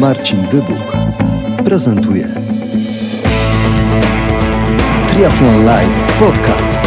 Marcin Dybuk prezentuje Triathlon Live Podcast.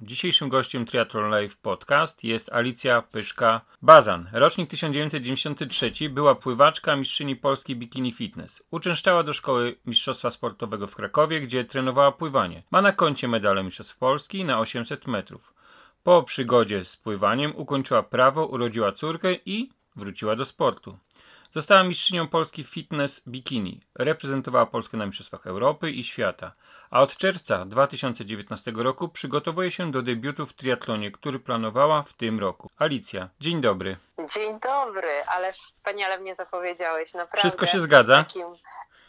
Dzisiejszym gościem Triathlon Live Podcast jest Alicja Pyszka-Bazan. Rocznik 1993 była pływaczka mistrzyni Polski Bikini Fitness. Uczęszczała do szkoły mistrzostwa sportowego w Krakowie, gdzie trenowała pływanie. Ma na koncie medale mistrzostw Polski na 800 metrów. Po przygodzie z pływaniem ukończyła prawo, urodziła córkę i wróciła do sportu. Została mistrzynią Polski Fitness Bikini. Reprezentowała Polskę na Mistrzostwach Europy i świata. A od czerwca 2019 roku przygotowuje się do debiutu w triatlonie, który planowała w tym roku. Alicja, dzień dobry. Dzień dobry, ale wspaniale mnie zapowiedziałeś, naprawdę. Wszystko się zgadza? Takim,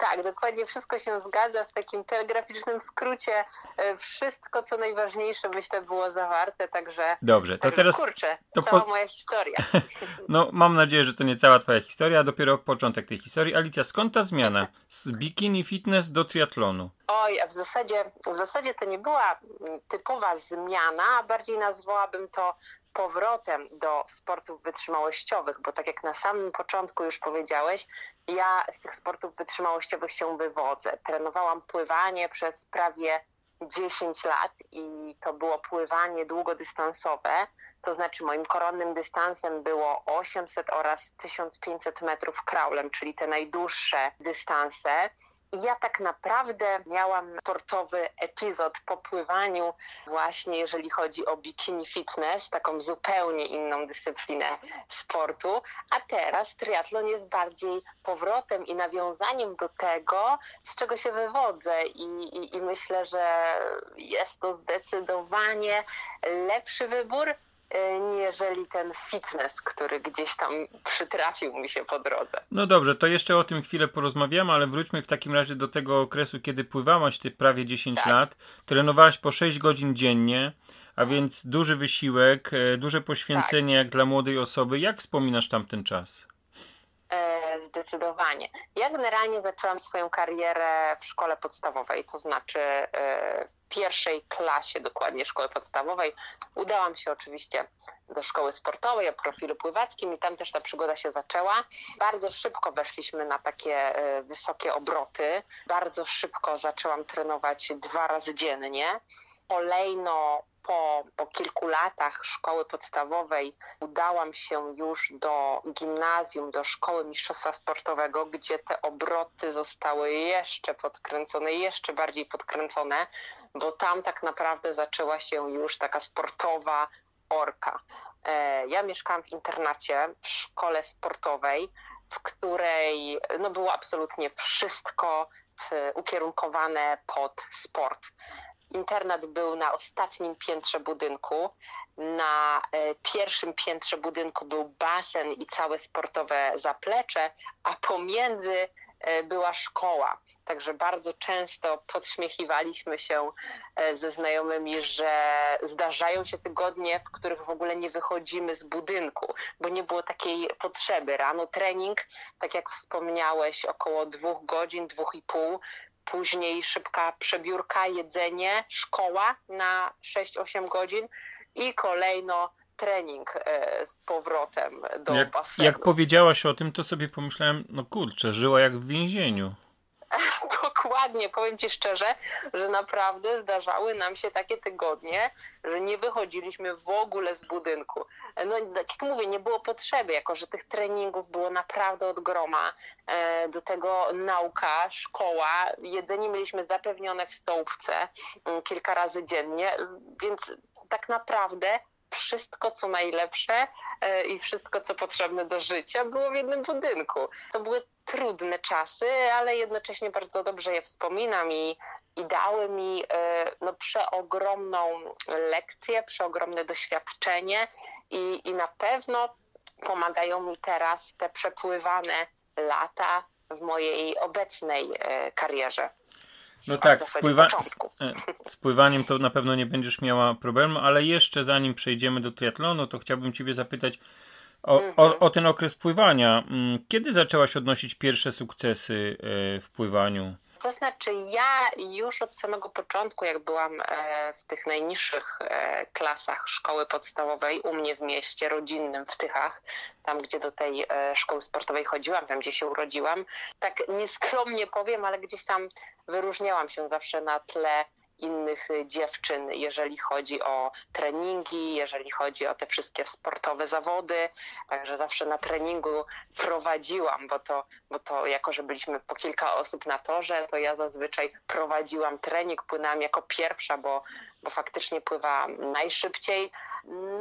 tak, dokładnie wszystko się zgadza. W takim telegraficznym skrócie e, wszystko, co najważniejsze, myślę, było zawarte, także. Dobrze, to także, teraz. Kurczę, to cała po- moja historia. No, mam nadzieję, że to nie cała Twoja historia, a dopiero początek tej historii. Alicja, skąd ta zmiana z bikini fitness do triatlonu? Oj, a w zasadzie, w zasadzie to nie była typowa zmiana, a bardziej nazwałabym to powrotem do sportów wytrzymałościowych, bo tak jak na samym początku już powiedziałeś, ja z tych sportów wytrzymałościowych się wywodzę. Trenowałam pływanie przez prawie 10 lat i to było pływanie długodystansowe, to znaczy moim koronnym dystansem było 800 oraz 1500 metrów kraulem, czyli te najdłuższe dystanse. I ja tak naprawdę miałam sportowy epizod po pływaniu, właśnie jeżeli chodzi o bikini fitness, taką zupełnie inną dyscyplinę sportu, a teraz triatlon jest bardziej powrotem i nawiązaniem do tego, z czego się wywodzę i, i, i myślę, że jest to zdecydowanie lepszy wybór niżeli ten fitness, który gdzieś tam przytrafił mi się po drodze. No dobrze, to jeszcze o tym chwilę porozmawiamy, ale wróćmy w takim razie do tego okresu, kiedy pływałaś ty prawie 10 Tak. lat, trenowałaś po 6 godzin dziennie, a więc duży wysiłek, e, duże poświęcenie jak dla młodej osoby. Jak wspominasz tamten czas? Zdecydowanie. Ja generalnie zaczęłam swoją karierę w szkole podstawowej, to znaczy e, w pierwszej klasie dokładnie szkoły podstawowej. Udałam się oczywiście do szkoły sportowej o profilu pływackim i tam też ta przygoda się zaczęła. Bardzo szybko weszliśmy na takie e, wysokie obroty. Bardzo szybko zaczęłam trenować dwa razy dziennie. Kolejno po, po kilku latach szkoły podstawowej udałam się już do gimnazjum, do szkoły mistrzostwa sportowego, gdzie te obroty zostały jeszcze podkręcone, jeszcze bardziej podkręcone, bo tam tak naprawdę zaczęła się już taka sportowa orka. E, Ja mieszkałam w internacie w szkole sportowej, w której no, było absolutnie wszystko ukierunkowane pod sport. Internat był na ostatnim piętrze budynku. Na e, pierwszym piętrze budynku był basen i całe sportowe zaplecze, a pomiędzy e, była szkoła. Także bardzo często podśmiechiwaliśmy się e, ze znajomymi, że zdarzają się tygodnie, w których w ogóle nie wychodzimy z budynku, bo nie było takiej potrzeby. Rano trening, tak jak wspomniałeś, około dwóch godzin, dwóch i pół. Później szybka przebiórka, jedzenie, szkoła na 6-8 godzin i kolejno trening e, z powrotem do Jak, basenu. jak powiedziałaś o tym, to sobie pomyślałem, no kurczę, żyła jak w więzieniu. Dokładnie, powiem Ci szczerze, że naprawdę zdarzały nam się takie tygodnie, że nie wychodziliśmy w ogóle z budynku. No tak jak mówię, nie było potrzeby, jako że tych treningów było naprawdę od groma. E, Do tego nauka, szkoła, jedzenie mieliśmy zapewnione w stołówce mm, kilka razy dziennie, więc tak naprawdę wszystko, co najlepsze e, i wszystko, co potrzebne do życia, było w jednym budynku. To były trudne czasy, ale jednocześnie bardzo dobrze je wspominam i, i dały mi e, no, przeogromną lekcję, przeogromne doświadczenie i, i na pewno pomagają mi teraz te przepływane lata w mojej obecnej e, karierze. No tak, z, pływa... e, z pływaniem to na pewno nie będziesz miała problemu, ale jeszcze zanim przejdziemy do triatlonu, to chciałbym Ciebie zapytać o, o, Mhm. o ten okres pływania. Mm, Kiedy zaczęłaś odnosić pierwsze sukcesy e, w pływaniu? To znaczy, ja już od samego początku, jak byłam e, w tych najniższych e, klasach szkoły podstawowej, u mnie w mieście rodzinnym w Tychach, tam gdzie do tej e, szkoły sportowej chodziłam, tam gdzie się urodziłam, tak nieskromnie powiem, ale gdzieś tam wyróżniałam się zawsze na tle innych dziewczyn, jeżeli chodzi o treningi, jeżeli chodzi o te wszystkie sportowe zawody. Także zawsze na treningu prowadziłam, bo to, bo to jako, że byliśmy po kilka osób na torze, to ja zazwyczaj prowadziłam trening, płynęłam jako pierwsza, bo, bo faktycznie pływałam najszybciej.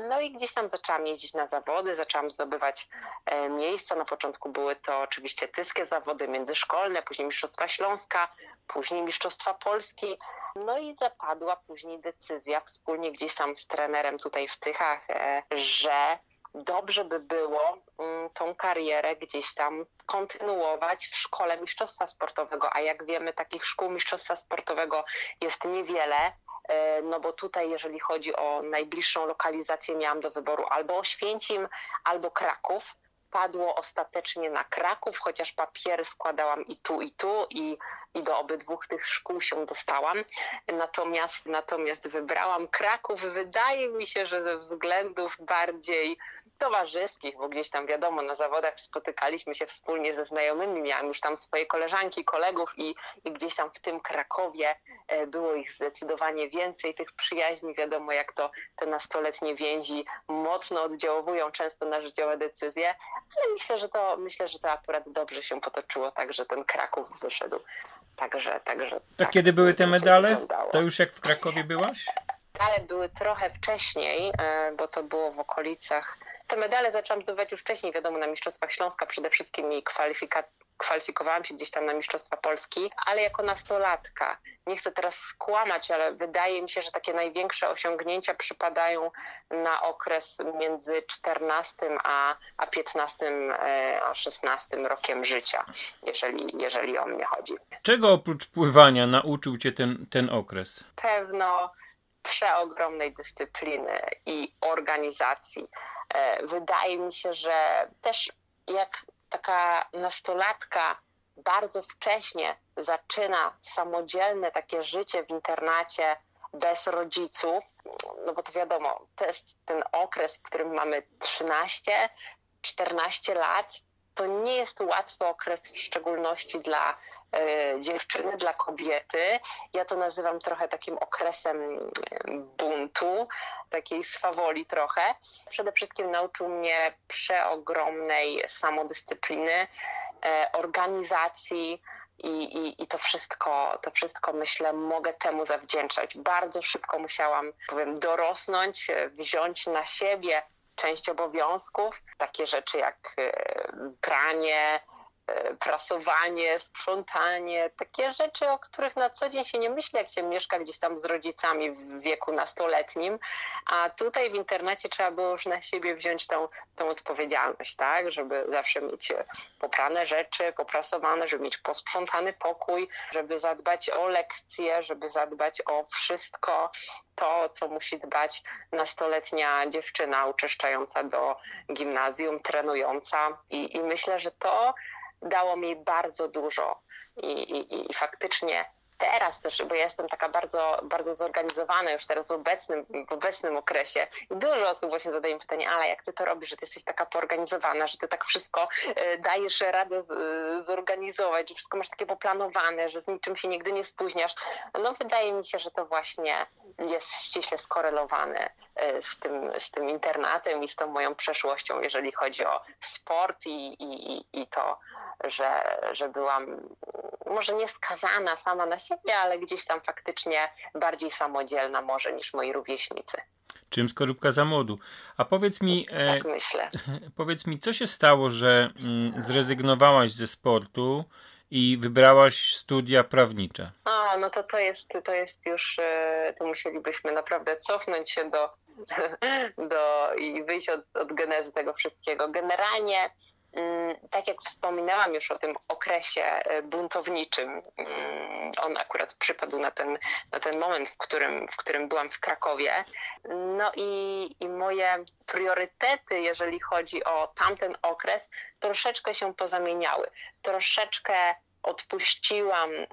No i gdzieś tam zaczęłam jeździć na zawody, zaczęłam zdobywać e, miejsca. Na początku były to oczywiście tyskie zawody międzyszkolne, później Mistrzostwa Śląska, później Mistrzostwa Polski. No i zapadła później decyzja wspólnie gdzieś tam z trenerem tutaj w Tychach, e, że dobrze by było mm, tą karierę gdzieś tam kontynuować w szkole mistrzostwa sportowego, a jak wiemy, takich szkół mistrzostwa sportowego jest niewiele. E, no bo tutaj, jeżeli chodzi o najbliższą lokalizację, miałam do wyboru albo Oświęcim, albo Kraków padło ostatecznie na Kraków, chociaż papiery składałam i tu, i tu, i, i do obydwu tych szkół się dostałam. Natomiast, natomiast wybrałam Kraków. Wydaje mi się, że ze względów bardziej towarzyskich, bo gdzieś tam wiadomo, na zawodach spotykaliśmy się wspólnie ze znajomymi, miałam już tam swoje koleżanki, kolegów i, i gdzieś tam w tym Krakowie było ich zdecydowanie więcej, tych przyjaźni, wiadomo jak to te nastoletnie więzi mocno oddziałują często na życiowe decyzje, ale myślę, że to myślę, że to akurat dobrze się potoczyło, tak, że ten Kraków wyszedł. Także, także. To tak, kiedy były te medale? To już jak w Krakowie byłaś? Medale były trochę wcześniej, e, bo to było w okolicach. Te medale zaczęłam zdobywać już wcześniej, wiadomo, na Mistrzostwach Śląska przede wszystkim i kwalifika kwalifikowałam się gdzieś tam na Mistrzostwa Polski, ale jako nastolatka. Nie chcę teraz skłamać, ale wydaje mi się, że takie największe osiągnięcia przypadają na okres między 14 a, a 15, e, a 16 rokiem życia, jeżeli, jeżeli o mnie chodzi. Czego oprócz pływania nauczył Cię ten, ten okres? Pewno przeogromnej dyscypliny i organizacji. E, wydaje mi się, że też jak taka nastolatka bardzo wcześnie zaczyna samodzielne takie życie w internacie bez rodziców, no bo to wiadomo, to jest ten okres, w którym mamy 13, 14 lat, to nie jest łatwy okres, w szczególności dla e, dziewczyny, dla kobiety. Ja to nazywam trochę takim okresem buntu, takiej swawoli trochę. Przede wszystkim nauczył mnie przeogromnej samodyscypliny, e, organizacji. I, i, I to wszystko, to wszystko myślę, mogę temu zawdzięczać. Bardzo szybko musiałam, powiem, dorosnąć, wziąć na siebie część obowiązków, takie rzeczy jak e, pranie, prasowanie, sprzątanie, takie rzeczy, o których na co dzień się nie myśli, jak się mieszka gdzieś tam z rodzicami w wieku nastoletnim, a tutaj w internecie trzeba było już na siebie wziąć tą, tą odpowiedzialność, tak, żeby zawsze mieć poprane rzeczy, poprasowane, żeby mieć posprzątany pokój, żeby zadbać o lekcje, żeby zadbać o wszystko, to, co musi dbać nastoletnia dziewczyna uczęszczająca do gimnazjum, trenująca. I, i myślę, że to dało mi bardzo dużo. I, i, i faktycznie teraz też, bo ja jestem taka bardzo, bardzo zorganizowana już teraz w obecnym, w obecnym okresie i dużo osób właśnie zadaje mi pytanie, ale jak ty to robisz, że ty jesteś taka poorganizowana, że ty tak wszystko e, dajesz radę zorganizować, że wszystko masz takie poplanowane, że z niczym się nigdy nie spóźniasz. No wydaje mi się, że to właśnie jest ściśle skorelowane e, z tym, z tym internatem i z tą moją przeszłością, jeżeli chodzi o sport i, i, i to, że, że byłam może nie skazana sama na siebie, ale gdzieś tam faktycznie bardziej samodzielna może niż moi rówieśnicy. Czym skorupka za młodu. A powiedz mi, e, tak myślę. powiedz mi, co się stało, że mm, zrezygnowałaś ze sportu i wybrałaś studia prawnicze? A, no to to jest, to jest już, e, to musielibyśmy naprawdę cofnąć się do, do i wyjść od, od genezy tego wszystkiego. Generalnie Mm, tak jak wspominałam już o tym okresie e, buntowniczym, mm, on akurat przypadł na ten, na ten moment, w którym, w którym byłam w Krakowie. No i, i moje priorytety, jeżeli chodzi o tamten okres, troszeczkę się pozamieniały. Troszeczkę odpuściłam mm,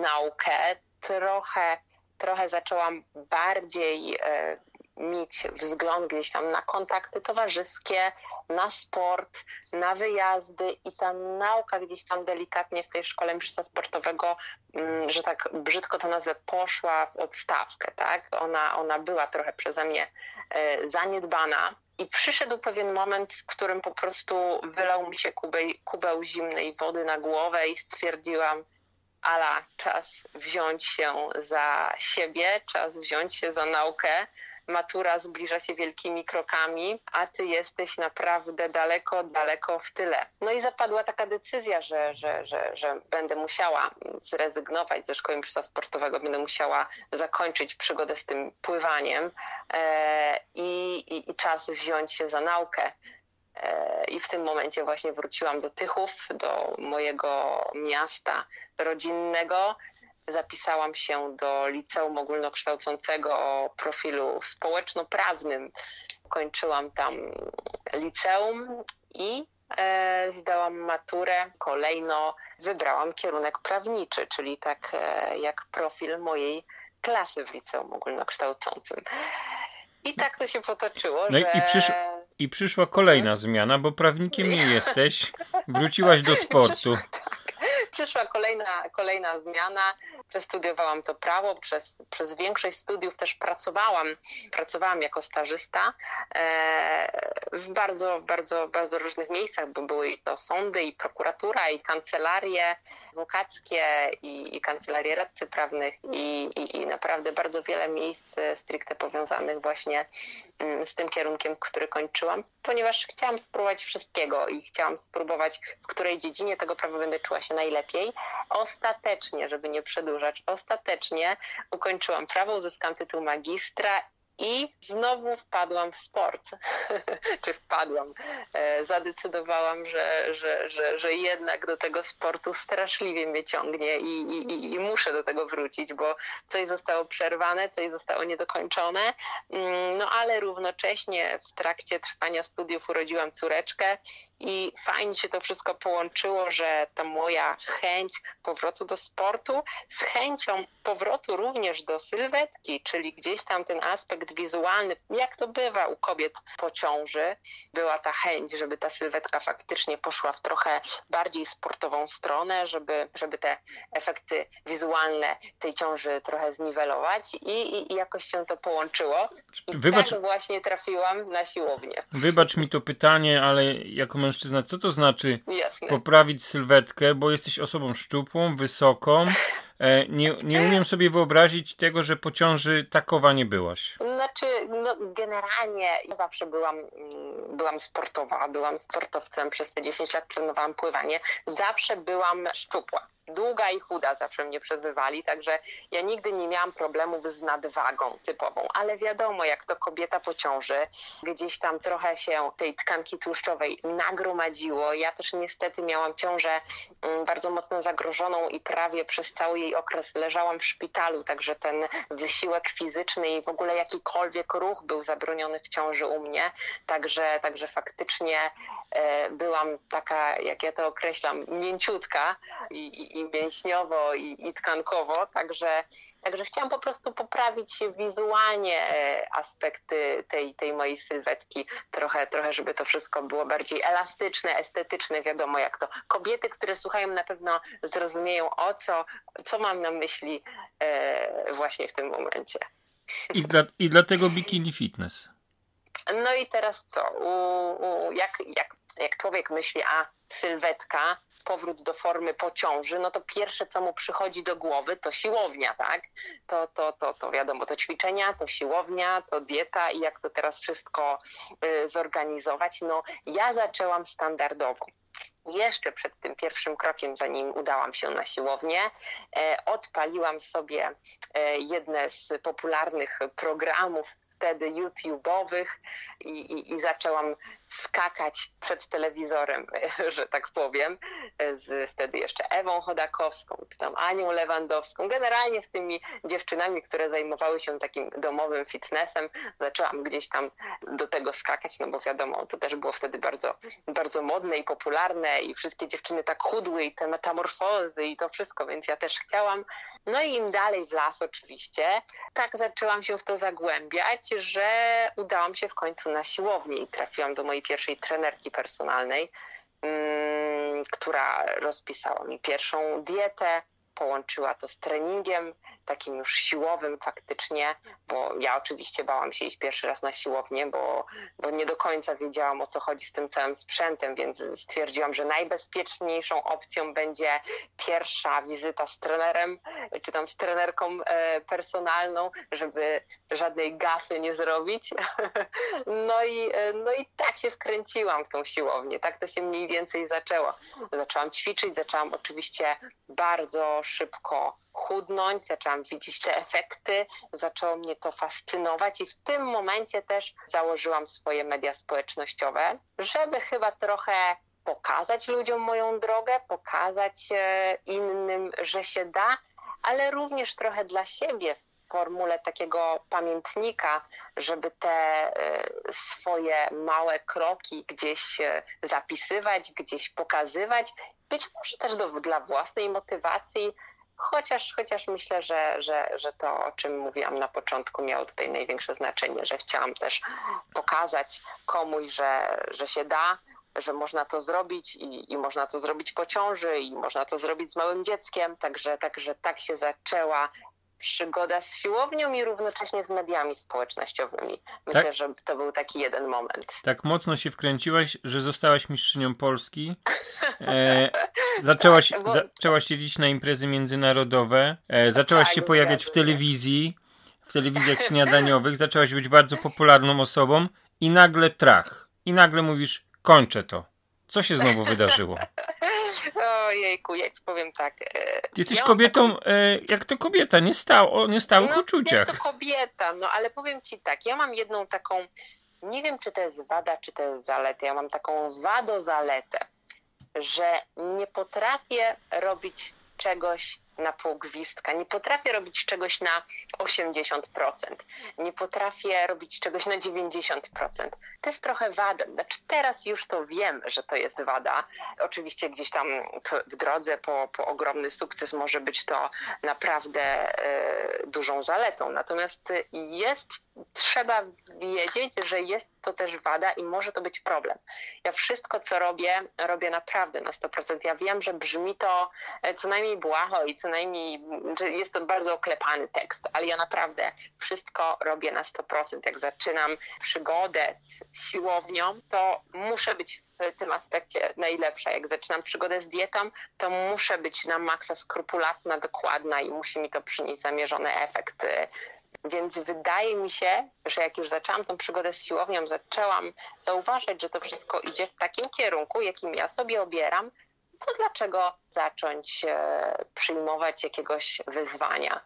naukę, trochę, trochę zaczęłam bardziej e, mieć wzgląd gdzieś tam na kontakty towarzyskie, na sport, na wyjazdy i ta nauka gdzieś tam delikatnie w tej szkole mistrzostwa sportowego, mm, że tak brzydko to nazwę, poszła w odstawkę, tak? Ona, ona była trochę przeze mnie e, zaniedbana. I przyszedł pewien moment, w którym po prostu wylał mi się kubeł, kubeł zimnej wody na głowę i stwierdziłam, ala, czas wziąć się za siebie, czas wziąć się za naukę. Matura zbliża się wielkimi krokami, a ty jesteś naprawdę daleko, daleko w tyle. No i zapadła taka decyzja, że, że, że, że będę musiała zrezygnować ze szkoły mistrzostwa sportowego, będę musiała zakończyć przygodę z tym pływaniem e, i, i, i czas wziąć się za naukę. E, I w tym momencie właśnie wróciłam do Tychów, do mojego miasta rodzinnego. Zapisałam się do liceum ogólnokształcącego o profilu społeczno-prawnym. Kończyłam tam liceum i e, zdałam maturę. Kolejno wybrałam kierunek prawniczy, czyli tak e, jak profil mojej klasy w liceum ogólnokształcącym. I tak to się potoczyło, no że... I, przysz... I przyszła kolejna zmiana, bo prawnikiem nie jesteś. Wróciłaś do sportu. Przyszła, kolejna, kolejna zmiana. Przestudiowałam to prawo. Przez, przez większość studiów też pracowałam. Pracowałam jako stażysta e, w bardzo, bardzo, bardzo różnych miejscach, bo były to sądy i prokuratura i kancelarie adwokackie i, i kancelarie radcy prawnych i, i, i naprawdę bardzo wiele miejsc stricte powiązanych właśnie mm, z tym kierunkiem, który kończyłam, ponieważ chciałam spróbować wszystkiego i chciałam spróbować, w której dziedzinie tego prawa będę czuła się najlepiej. Ostatecznie, żeby nie przedłużać, ostatecznie ukończyłam prawo, uzyskałam tytuł magistra i znowu wpadłam w sport. Czy wpadłam? E, zadecydowałam, że, że, że, że jednak do tego sportu straszliwie mnie ciągnie i, i, i muszę do tego wrócić, bo coś zostało przerwane, coś zostało niedokończone. Mm, no ale równocześnie w trakcie trwania studiów urodziłam córeczkę i fajnie się to wszystko połączyło, że ta moja chęć powrotu do sportu z chęcią powrotu również do sylwetki, czyli gdzieś tam ten aspekt aspekt wizualny, jak to bywa u kobiet po ciąży, była ta chęć, żeby ta sylwetka faktycznie poszła w trochę bardziej sportową stronę, żeby, żeby te efekty wizualne tej ciąży trochę zniwelować i, i, i jakoś się to połączyło. I Wybacz... tak właśnie trafiłam na siłownię. Wybacz mi to pytanie, ale jako mężczyzna, co to znaczy Jasne. poprawić sylwetkę, bo jesteś osobą szczupłą, wysoką, nie, nie umiem sobie wyobrazić tego, że po ciąży takowa nie byłaś. Znaczy, no, generalnie ja zawsze byłam, mm, byłam sportowa, byłam sportowcem, przez te 10 lat trenowałam pływanie, zawsze byłam szczupła długa i chuda zawsze mnie przezywali, także ja nigdy nie miałam problemów z nadwagą typową, ale wiadomo, jak to kobieta po ciąży, gdzieś tam trochę się tej tkanki tłuszczowej nagromadziło. Ja też niestety miałam ciążę mm, bardzo mocno zagrożoną i prawie przez cały jej okres leżałam w szpitalu, także ten wysiłek fizyczny i w ogóle jakikolwiek ruch był zabroniony w ciąży u mnie, także, także faktycznie e, byłam taka, jak ja to określam, mięciutka i, i mięśniowo, i, i tkankowo, także, także chciałam po prostu poprawić wizualnie e, aspekty tej, tej mojej sylwetki, trochę, trochę, żeby to wszystko było bardziej elastyczne, estetyczne, wiadomo jak to. Kobiety, które słuchają na pewno zrozumieją o co, co mam na myśli e, właśnie w tym momencie. I, dla, i dlatego bikini fitness. No i teraz co? U, u, jak, jak, jak człowiek myśli, a sylwetka, powrót do formy po ciąży, no to pierwsze, co mu przychodzi do głowy, to siłownia, tak? To, to, to, to wiadomo, to ćwiczenia, to siłownia, to dieta i jak to teraz wszystko y, zorganizować. No ja zaczęłam standardowo jeszcze przed tym pierwszym krokiem, zanim udałam się na siłownię, e, odpaliłam sobie e, jedne z popularnych programów wtedy YouTube'owych i, i, i zaczęłam skakać przed telewizorem, że tak powiem, z wtedy jeszcze Ewą Chodakowską, tam Anią Lewandowską, generalnie z tymi dziewczynami, które zajmowały się takim domowym fitnessem. Zaczęłam gdzieś tam do tego skakać, no bo wiadomo, to też było wtedy bardzo, bardzo modne i popularne i wszystkie dziewczyny tak chudły i te metamorfozy i to wszystko, więc ja też chciałam. No i im dalej w las oczywiście, tak zaczęłam się w to zagłębiać, że udałam się w końcu na siłownię i trafiłam do mojej pierwszej trenerki personalnej, mm, która rozpisała mi pierwszą dietę, połączyła to z treningiem, takim już siłowym faktycznie, bo ja oczywiście bałam się iść pierwszy raz na siłownię, bo, bo nie do końca wiedziałam o co chodzi z tym całym sprzętem, więc stwierdziłam, że najbezpieczniejszą opcją będzie pierwsza wizyta z trenerem, czy tam z trenerką e, personalną, żeby żadnej gafy nie zrobić. No i, e, no i tak się wkręciłam w tą siłownię, tak to się mniej więcej zaczęło. Zaczęłam ćwiczyć, zaczęłam oczywiście bardzo szybko chudnąć, zaczęłam widzieć te efekty, zaczęło mnie to fascynować i w tym momencie też założyłam swoje media społecznościowe, żeby chyba trochę pokazać ludziom moją drogę, pokazać e, innym, że się da, ale również trochę dla siebie formule takiego pamiętnika, żeby te e, swoje małe kroki gdzieś e, zapisywać, gdzieś pokazywać. Być może też do, dla własnej motywacji, chociaż, chociaż myślę, że, że, że to, o czym mówiłam na początku, miało tutaj największe znaczenie, że chciałam też pokazać komuś, że, że się da, że można to zrobić i, i można to zrobić po ciąży i można to zrobić z małym dzieckiem, także, także tak się zaczęła przygoda z siłownią i równocześnie z mediami społecznościowymi. Myślę, tak? że to był taki jeden moment. Tak mocno się wkręciłaś, że zostałaś mistrzynią Polski. E, zaczęłaś, tak, bo... zaczęłaś jeździć na imprezy międzynarodowe, e, zaczęłaś tak, się pojawiać w telewizji, w telewizjach śniadaniowych, zaczęłaś być bardzo popularną osobą i nagle trach. I nagle mówisz, kończę to. Co się znowu wydarzyło? Ojejku, ja ci powiem tak. E, Ty jesteś ja kobietą, taką... E, jak to kobieta, nie stał, o niestałych no, uczuciach. Jak to kobieta, no ale powiem ci tak, ja mam jedną taką, nie wiem czy to jest wada, czy to jest zaleta, ja mam taką zwado-zaletę, że nie potrafię robić czegoś na pół gwizdka. Nie potrafię robić czegoś na 80%. Nie potrafię robić czegoś na 90%. To jest trochę wada. Znaczy teraz już to wiem, że to jest wada. Oczywiście gdzieś tam w drodze po, po ogromny sukces może być to naprawdę y, dużą zaletą. Natomiast jest, trzeba wiedzieć, że jest to też wada i może to być problem. Ja wszystko, co robię, robię naprawdę na 100%. Ja wiem, że brzmi to e, co najmniej błaho i co co jest to bardzo oklepany tekst, ale ja naprawdę wszystko robię na 100%. Jak zaczynam przygodę z siłownią, to muszę być w tym aspekcie najlepsza. Jak zaczynam przygodę z dietą, to muszę być na maksa skrupulatna, dokładna i musi mi to przynieść zamierzony efekt. Więc wydaje mi się, że jak już zaczęłam tą przygodę z siłownią, zaczęłam zauważać, że to wszystko idzie w takim kierunku, jakim ja sobie obieram, to dlaczego zacząć e, przyjmować jakiegoś wyzwania?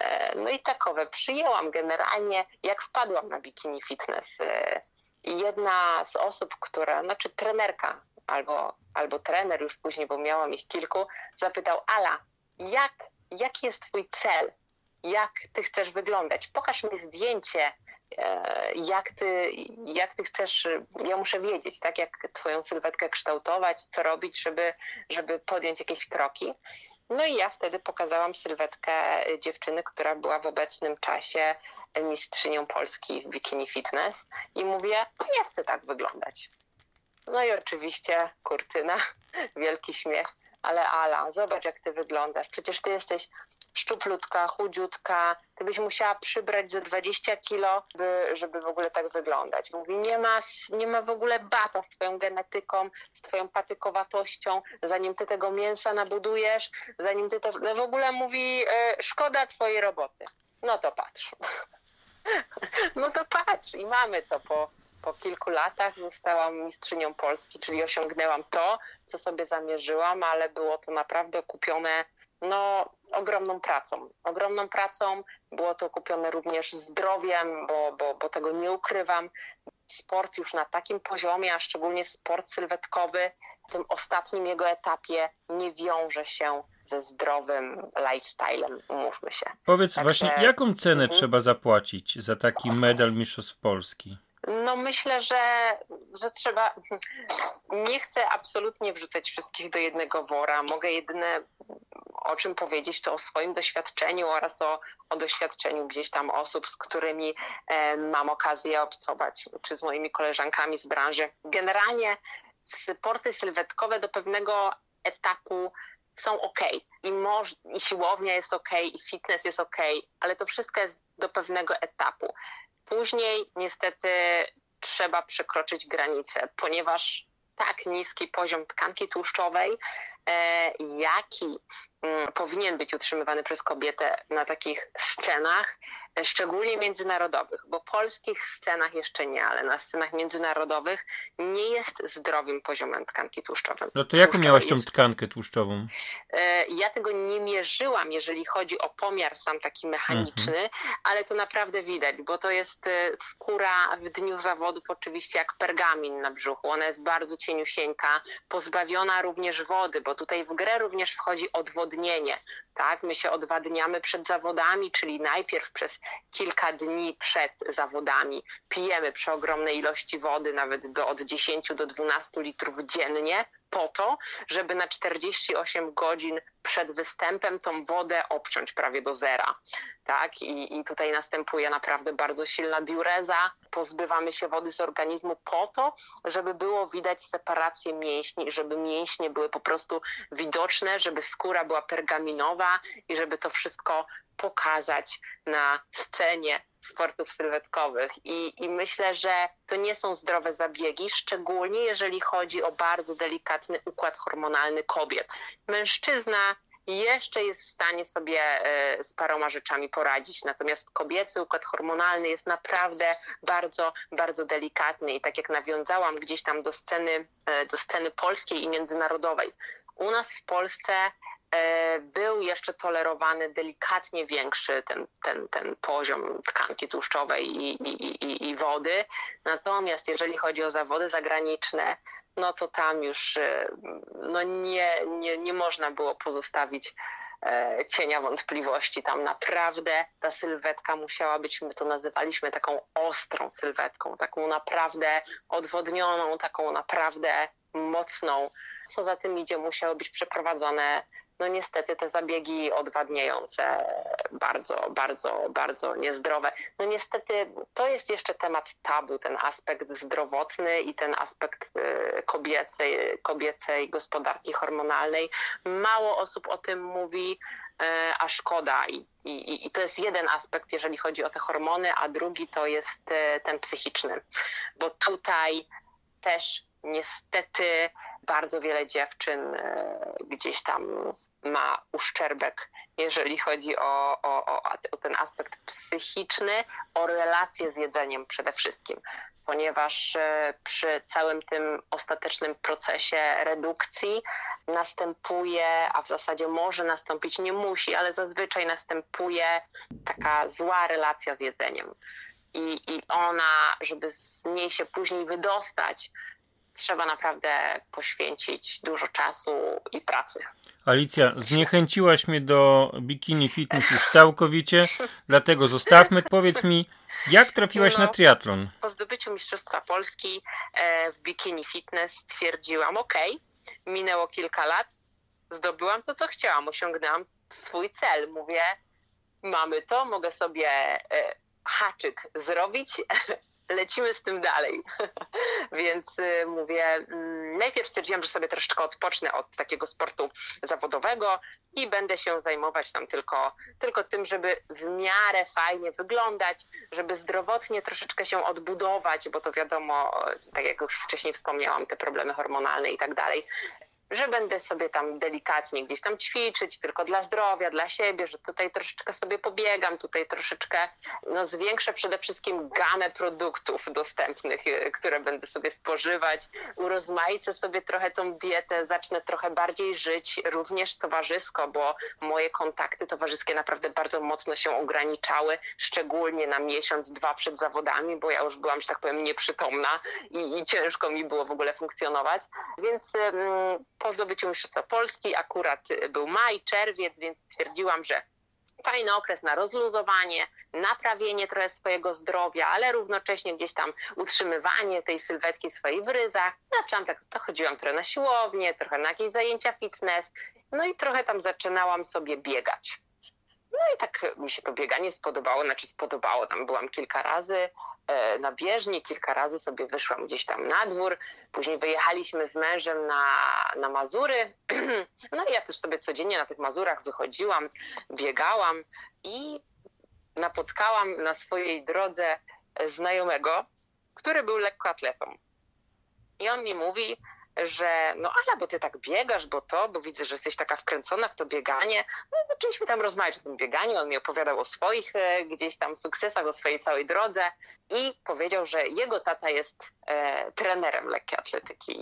E, no i takowe przyjęłam generalnie, jak wpadłam na bikini fitness. E, jedna z osób, która, znaczy trenerka albo, albo trener już później, bo miałam ich kilku, zapytał, Ala, jak, jaki jest twój cel? Jak ty chcesz wyglądać? Pokaż mi zdjęcie E, jak ty, jak ty chcesz, ja muszę wiedzieć, tak, jak twoją sylwetkę kształtować, co robić, żeby, żeby podjąć jakieś kroki. No i ja wtedy pokazałam sylwetkę dziewczyny, która była w obecnym czasie mistrzynią Polski w bikini fitness i mówię, no ja chcę tak wyglądać. No i oczywiście kurtyna, wielki śmiech, ale Ala, zobacz jak ty wyglądasz, przecież ty jesteś szczuplutka, chudziutka, ty byś musiała przybrać ze 20 kilo, by, żeby w ogóle tak wyglądać. Mówi, nie ma, nie ma w ogóle bata z twoją genetyką, z twoją patykowatością, zanim ty tego mięsa nabudujesz, zanim ty to... No w ogóle mówi, e, szkoda twojej roboty. No to patrz. no to patrz i mamy to po, po kilku latach zostałam mistrzynią Polski, czyli osiągnęłam to, co sobie zamierzyłam, ale było to naprawdę kupione no ogromną pracą. Ogromną pracą było to kupione również zdrowiem, bo, bo, bo tego nie ukrywam. Sport już na takim poziomie, a szczególnie sport sylwetkowy, w tym ostatnim jego etapie nie wiąże się ze zdrowym lifestylem, umówmy się. Powiedz Także... właśnie, jaką cenę mhm. trzeba zapłacić za taki medal Mistrzostw Polski? No myślę, że, że trzeba. Nie chcę absolutnie wrzucać wszystkich do jednego wora. Mogę jedyne o czym powiedzieć, to o swoim doświadczeniu oraz o, o doświadczeniu gdzieś tam osób, z którymi e, mam okazję obcować, czy z moimi koleżankami z branży. Generalnie sporty sylwetkowe do pewnego etapu są ok. I, moż, I siłownia jest ok, i fitness jest ok, ale to wszystko jest do pewnego etapu. Później niestety trzeba przekroczyć granicę, ponieważ tak niski poziom tkanki tłuszczowej, e, jaki powinien być utrzymywany przez kobietę na takich scenach, e, szczególnie międzynarodowych, bo polskich scenach jeszcze nie, ale na scenach międzynarodowych nie jest zdrowym poziomem tkanki tłuszczowej. No to jaką miałaś tą tkankę tłuszczową? E, ja tego nie mierzyłam, jeżeli chodzi o pomiar sam taki mechaniczny, mhm. ale to naprawdę widać, bo to jest skóra w dniu zawodów oczywiście jak pergamin na brzuchu. Ona jest bardzo cieniusieńka, pozbawiona również wody, bo tutaj w grę również wchodzi odwodnienie. Tak? My się odwadniamy przed zawodami, czyli najpierw przez kilka dni przed zawodami pijemy przy ogromnej ilości wody, nawet do od 10 do 12 litrów dziennie, po to, żeby na 48 godzin przed występem tą wodę obciąć prawie do zera. Tak? I, I tutaj następuje naprawdę bardzo silna diureza. Pozbywamy się wody z organizmu po to, żeby było widać separację mięśni, żeby mięśnie były po prostu widoczne, żeby skóra była pergaminowa i żeby to wszystko pokazać na scenie sportów sylwetkowych. I, I myślę, że to nie są zdrowe zabiegi, szczególnie jeżeli chodzi o bardzo delikatny układ hormonalny kobiet. Mężczyzna jeszcze jest w stanie sobie e, z paroma rzeczami poradzić. Natomiast kobiecy układ hormonalny jest naprawdę bardzo, bardzo delikatny i tak jak nawiązałam gdzieś tam do sceny, e, do sceny polskiej i międzynarodowej. U nas w Polsce był jeszcze tolerowany delikatnie większy ten, ten, ten poziom tkanki tłuszczowej i, i, i, i wody. Natomiast jeżeli chodzi o zawody zagraniczne, no to tam już e, no nie, nie, nie można było pozostawić e, cienia wątpliwości. Tam naprawdę ta sylwetka musiała być, my to nazywaliśmy taką ostrą sylwetką, taką naprawdę odwodnioną, taką naprawdę mocną. Co za tym idzie, musiały być przeprowadzone no niestety te zabiegi odwadniające bardzo, bardzo, bardzo niezdrowe. No niestety to jest jeszcze temat tabu, ten aspekt zdrowotny i ten aspekt y, kobiecej, kobiecej gospodarki hormonalnej. Mało osób o tym mówi, y, a szkoda. I, i, I to jest jeden aspekt, jeżeli chodzi o te hormony, a drugi to jest y, ten psychiczny, bo tutaj też niestety bardzo wiele dziewczyn e, gdzieś tam ma uszczerbek, jeżeli chodzi o, o, o, ten aspekt psychiczny, o relacje z jedzeniem przede wszystkim, ponieważ e, przy całym tym ostatecznym procesie redukcji następuje, a w zasadzie może nastąpić, nie musi, ale zazwyczaj następuje taka zła relacja z jedzeniem. I, i ona, żeby z niej się później wydostać, trzeba naprawdę poświęcić dużo czasu i pracy. Alicja, zniechęciłaś mnie do bikini fitness już całkowicie, dlatego zostawmy. Powiedz mi, jak trafiłaś no, na triatlon? Po zdobyciu Mistrzostwa Polski e, w bikini fitness stwierdziłam, ok, minęło kilka lat, zdobyłam to, co chciałam, osiągnęłam swój cel. Mówię, mamy to, mogę sobie e, haczyk zrobić, lecimy z tym dalej. Więc y, mówię, mm, najpierw stwierdziłam, że sobie troszeczkę odpocznę od takiego sportu zawodowego i będę się zajmować tam tylko, tylko tym, żeby w miarę fajnie wyglądać, żeby zdrowotnie troszeczkę się odbudować, bo to wiadomo, tak jak już wcześniej wspomniałam, te problemy hormonalne i tak dalej. Że będę sobie tam delikatnie gdzieś tam ćwiczyć, tylko dla zdrowia, dla siebie, że tutaj troszeczkę sobie pobiegam, tutaj troszeczkę no, zwiększę przede wszystkim gamę produktów dostępnych, y, które będę sobie spożywać, urozmaicę sobie trochę tą dietę, zacznę trochę bardziej żyć, również towarzysko, bo moje kontakty towarzyskie naprawdę bardzo mocno się ograniczały, szczególnie na miesiąc, dwa przed zawodami, bo ja już byłam, że tak powiem, nieprzytomna i, i ciężko mi było w ogóle funkcjonować. Więc po zdobyciu Mistrzostwa Polski akurat był maj, czerwiec, więc stwierdziłam, że fajny okres na rozluzowanie, naprawienie trochę swojego zdrowia, ale równocześnie gdzieś tam utrzymywanie tej sylwetki w ryzach. Zaczęłam tak, to chodziłam trochę na siłownię, trochę na jakieś zajęcia fitness, no i trochę tam zaczynałam sobie biegać. No i tak mi się to bieganie spodobało, znaczy spodobało, tam byłam kilka razy na bieżni, kilka razy sobie wyszłam gdzieś tam na dwór, później wyjechaliśmy z mężem na, na Mazury, no i ja też sobie codziennie na tych Mazurach wychodziłam, biegałam i napotkałam na swojej drodze znajomego, który był lekkoatletą. I on mi mówi, że no ale bo ty tak biegasz, bo to, bo widzę, że jesteś taka wkręcona w to bieganie. No i zaczęliśmy tam rozmawiać o tym bieganiu, on mi opowiadał o swoich e, gdzieś tam sukcesach, o swojej całej drodze i powiedział, że jego tata jest e, trenerem lekkiej atletyki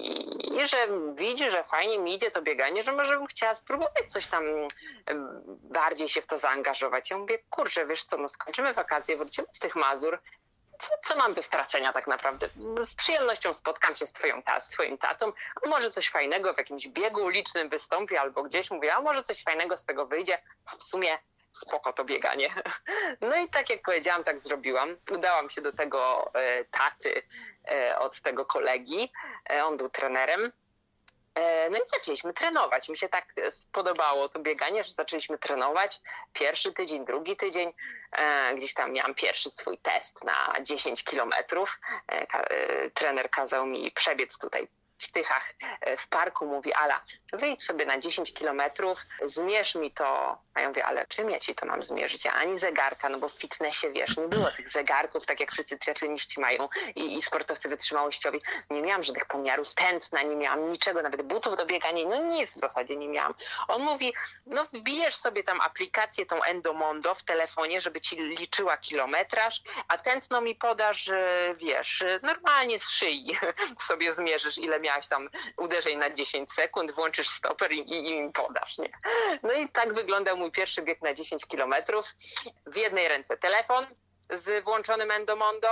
i że widzi, że fajnie mi idzie to bieganie, że może bym chciała spróbować coś tam e, bardziej się w to zaangażować. Ja mówię, kurczę, wiesz co, no skończymy wakacje, wrócimy z tych Mazur, co, co, mam do stracenia tak naprawdę? Z przyjemnością spotkam się z, twoją ta, z twoim tatą, a może coś fajnego w jakimś biegu ulicznym wystąpi albo gdzieś mówię, a może coś fajnego z tego wyjdzie. W sumie spoko to bieganie. No i tak jak powiedziałam, tak zrobiłam. Udałam się do tego e, taty e, od tego kolegi. E, on był trenerem. E, no i zaczęliśmy trenować. Mi się tak spodobało to bieganie, że zaczęliśmy trenować. Pierwszy tydzień, drugi tydzień. E, gdzieś tam miałam pierwszy swój test na 10 kilometrów. E, trener kazał mi przebiec tutaj w Tychach e, w parku mówi Ala, wyjdź sobie na 10 kilometrów, zmierz mi to. A ja mówię, ale czym ja ci to mam zmierzyć? Ani zegarka, no bo w fitnessie wiesz, nie było tych zegarków, tak jak wszyscy triatloniści mają i, i sportowcy wytrzymałościowi. Nie miałam żadnych pomiarów tętna, nie miałam niczego, nawet butów do biegania, no nic w zasadzie nie miałam. On mówi, no wbijesz sobie tam aplikację tą Endomondo w telefonie, żeby ci liczyła kilometraż, a tętno mi podasz, wiesz, normalnie z szyi sobie zmierzysz, ile miałam miałaś tam uderzeń na 10 sekund, włączysz stoper i, i, im podasz, nie? No i tak wyglądał mój pierwszy bieg na 10 kilometrów. W jednej ręce telefon z włączonym Endomondo,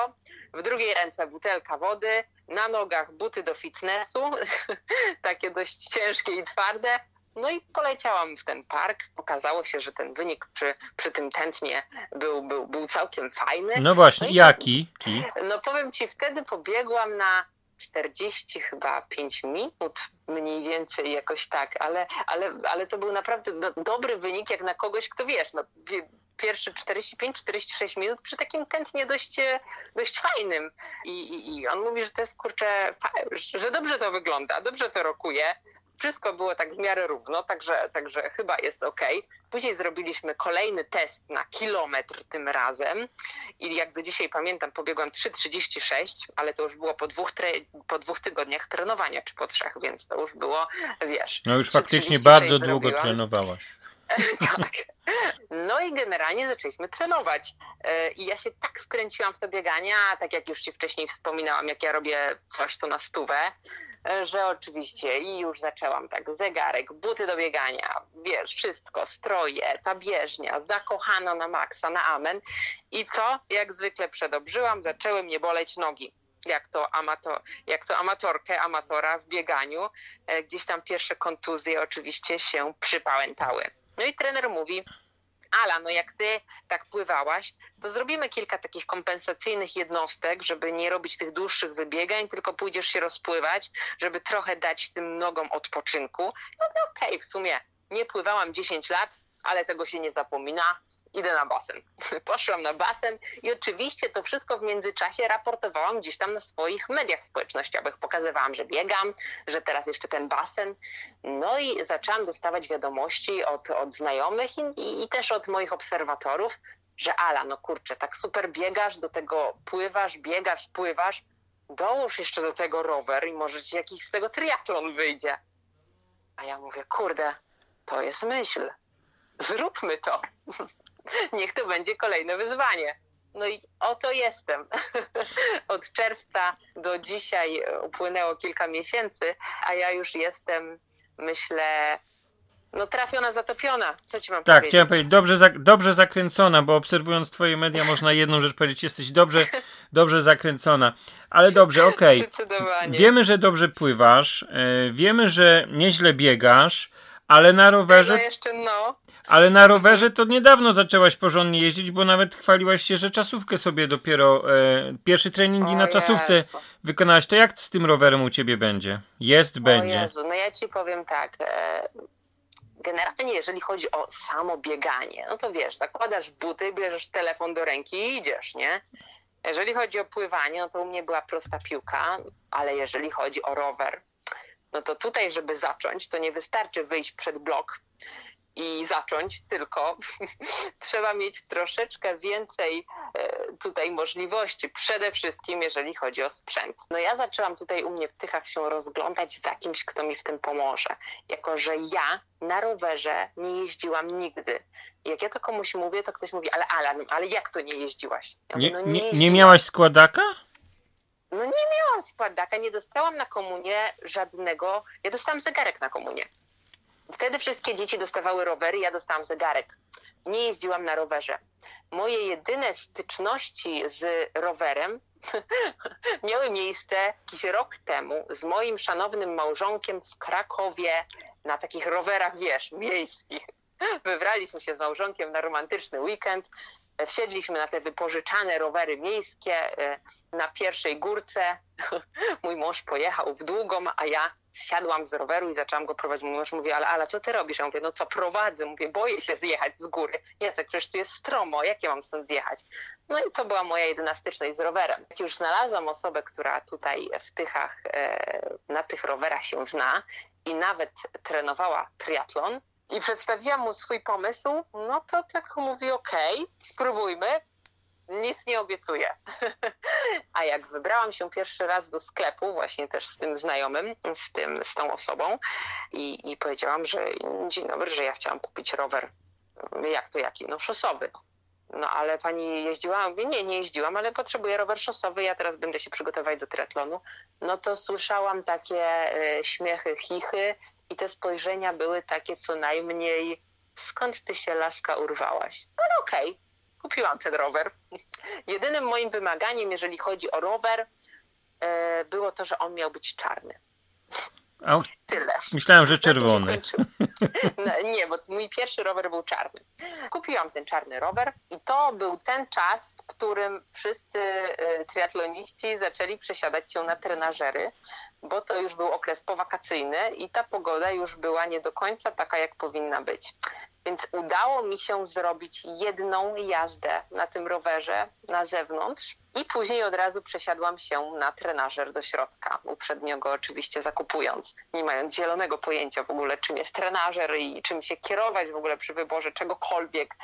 w drugiej ręce butelka wody, na nogach buty do fitnessu, takie dość ciężkie i twarde, no i poleciałam w ten park. Pokazało się, że ten wynik przy, przy tym tętnie był, był, był całkiem fajny. No właśnie, no jaki? No powiem ci, wtedy pobiegłam na 40 chyba 5 minut mniej więcej jakoś tak, ale, ale, ale to był naprawdę do, dobry wynik jak na kogoś, kto wiesz, no, pierwszy 45-46 minut przy takim tętnie dość, dość fajnym. I, i, I on mówi, że to jest kurczę, że dobrze to wygląda, dobrze to rokuje. Wszystko było tak w miarę równo, także, także chyba jest ok. Później zrobiliśmy kolejny test na kilometr tym razem i jak do dzisiaj pamiętam, pobiegłam 3,36, ale to już było po dwóch, po dwóch tygodniach trenowania, czy po trzech, więc to już było, wiesz. No już faktycznie bardzo długo trenowałaś. tak. No i generalnie zaczęliśmy trenować. E, I ja się tak wkręciłam w to bieganie, a tak jak już Ci wcześniej wspominałam, jak ja robię coś tu na stówę, E, że oczywiście i już zaczęłam tak, zegarek, buty do biegania, wiesz, wszystko, stroje, ta bieżnia, zakochana na maksa, na amen. I co? Jak zwykle przedobrzyłam, zaczęły mnie boleć nogi jak to, amator, jak to amatorkę, amatora w bieganiu. E, gdzieś tam pierwsze kontuzje oczywiście się przypałętały. No i trener mówi, Ala, no jak ty tak pływałaś, to zrobimy kilka takich kompensacyjnych jednostek, żeby nie robić tych dłuższych wybiegań, tylko pójdziesz się rozpływać, żeby trochę dać tym nogom odpoczynku. No to okej, okay, w sumie nie pływałam 10 lat, ale tego się nie zapomina. Idę na basen. Poszłam na basen i oczywiście to wszystko w międzyczasie raportowałam gdzieś tam na swoich mediach społecznościowych. Pokazywałam, że biegam, że teraz jeszcze ten basen. No i zaczęłam dostawać wiadomości od, od znajomych i, i też od moich obserwatorów, że Ala, no kurczę, tak super biegasz, do tego pływasz, biegasz, pływasz, dołóż jeszcze do tego rower i może ci jakiś z tego triatlon wyjdzie. A ja mówię, kurde, to jest myśl. Zróbmy to. Niech to będzie kolejne wyzwanie. No i oto jestem. Od czerwca do dzisiaj upłynęło kilka miesięcy, a ja już jestem, myślę, no trafiona, zatopiona. Co ci mam tak, powiedzieć? chciałem powiedzieć, dobrze, zak- dobrze zakręcona, bo obserwując twoje media można jedną rzecz powiedzieć, jesteś dobrze, dobrze zakręcona. Ale dobrze, okej. Zdecydowanie. Wiemy, że dobrze pływasz, e, wiemy, że nieźle biegasz, ale na rowerze, No jeszcze no. Ale na rowerze to niedawno zaczęłaś porządnie jeździć, bo nawet chwaliłaś się, że czasówkę sobie dopiero, e, pierwsze treningi O na czasówce Jezu. wykonałaś. To jak z tym rowerem u ciebie będzie? Jest, O będzie. Jezu, no ja ci powiem tak. e, Generalnie, jeżeli chodzi o samo bieganie, no to wiesz, zakładasz buty, bierzesz telefon do ręki i idziesz, nie? Jeżeli chodzi o pływanie, no to u mnie była prosta piłka, ale jeżeli chodzi o rower, no to tutaj, żeby zacząć, to nie wystarczy wyjść przed blok i zacząć, tylko trzeba mieć troszeczkę więcej e, tutaj możliwości. Przede wszystkim, jeżeli chodzi o sprzęt. No ja zaczęłam tutaj u mnie w Tychach się rozglądać za kimś, kto mi w tym pomoże. Jako, że ja na rowerze nie jeździłam nigdy. Jak ja to komuś mówię, to ktoś mówi, ale Alan, ale jak to nie jeździłaś? Ja Nie, mówię, no nie, nie jeździłam. miałaś składaka? No nie miałam składaka, nie dostałam na komunię żadnego. Ja dostałam zegarek na komunię. Wtedy wszystkie dzieci dostawały rowery, ja dostałam zegarek. Nie jeździłam na rowerze. Moje jedyne styczności z rowerem miały miejsce jakiś rok temu z moim szanownym małżonkiem w Krakowie na takich rowerach, wiesz, miejskich. Wybraliśmy się z małżonkiem na romantyczny weekend. Wsiedliśmy na te wypożyczane rowery miejskie e, na pierwszej górce. Mój mąż pojechał w długą, a ja zsiadłam z roweru i zaczęłam go prowadzić. Mój mąż mówi, ale Ala, co ty robisz? Ja mówię, no co, prowadzę. Mówię, boję się zjechać z góry. Jacek, przecież tu jest stromo, jak ja mam stąd zjechać? No i to była moja jedyna styczność z rowerem. Jak już znalazłam osobę, która tutaj w Tychach e, na tych rowerach się zna i nawet trenowała triatlon, i przedstawiłam mu swój pomysł, no to tak mówi, okej, spróbujmy, nic nie obiecuję. A jak wybrałam się pierwszy raz do sklepu, właśnie też z tym znajomym, z, tym, z tą osobą i, i powiedziałam, że dzień dobry, że ja chciałam kupić rower. Jak to jaki? No szosowy. No ale pani jeździła? Mówię, nie, nie jeździłam, ale potrzebuję rower szosowy, ja teraz będę się przygotować do triatlonu. No to słyszałam takie e, śmiechy, chichy i te spojrzenia były takie co najmniej skąd ty się laska urwałaś? No ale okej, kupiłam ten rower. Jedynym moim wymaganiem, jeżeli chodzi o rower, e, było to, że on miał być czarny. A, Tyle. myślałem, że czerwony. No, nie, bo mój pierwszy rower był czarny. Kupiłam ten czarny rower i to był ten czas, w którym wszyscy e, triatloniści zaczęli przesiadać się na trenażery, bo to już był okres powakacyjny i ta pogoda już była nie do końca taka, jak powinna być. Więc udało mi się zrobić jedną jazdę na tym rowerze na zewnątrz i później od razu przesiadłam się na trenażer do środka, uprzednio go oczywiście zakupując, nie mając zielonego pojęcia w ogóle, czym jest trenażer i czym się kierować w ogóle przy wyborze czegokolwiek.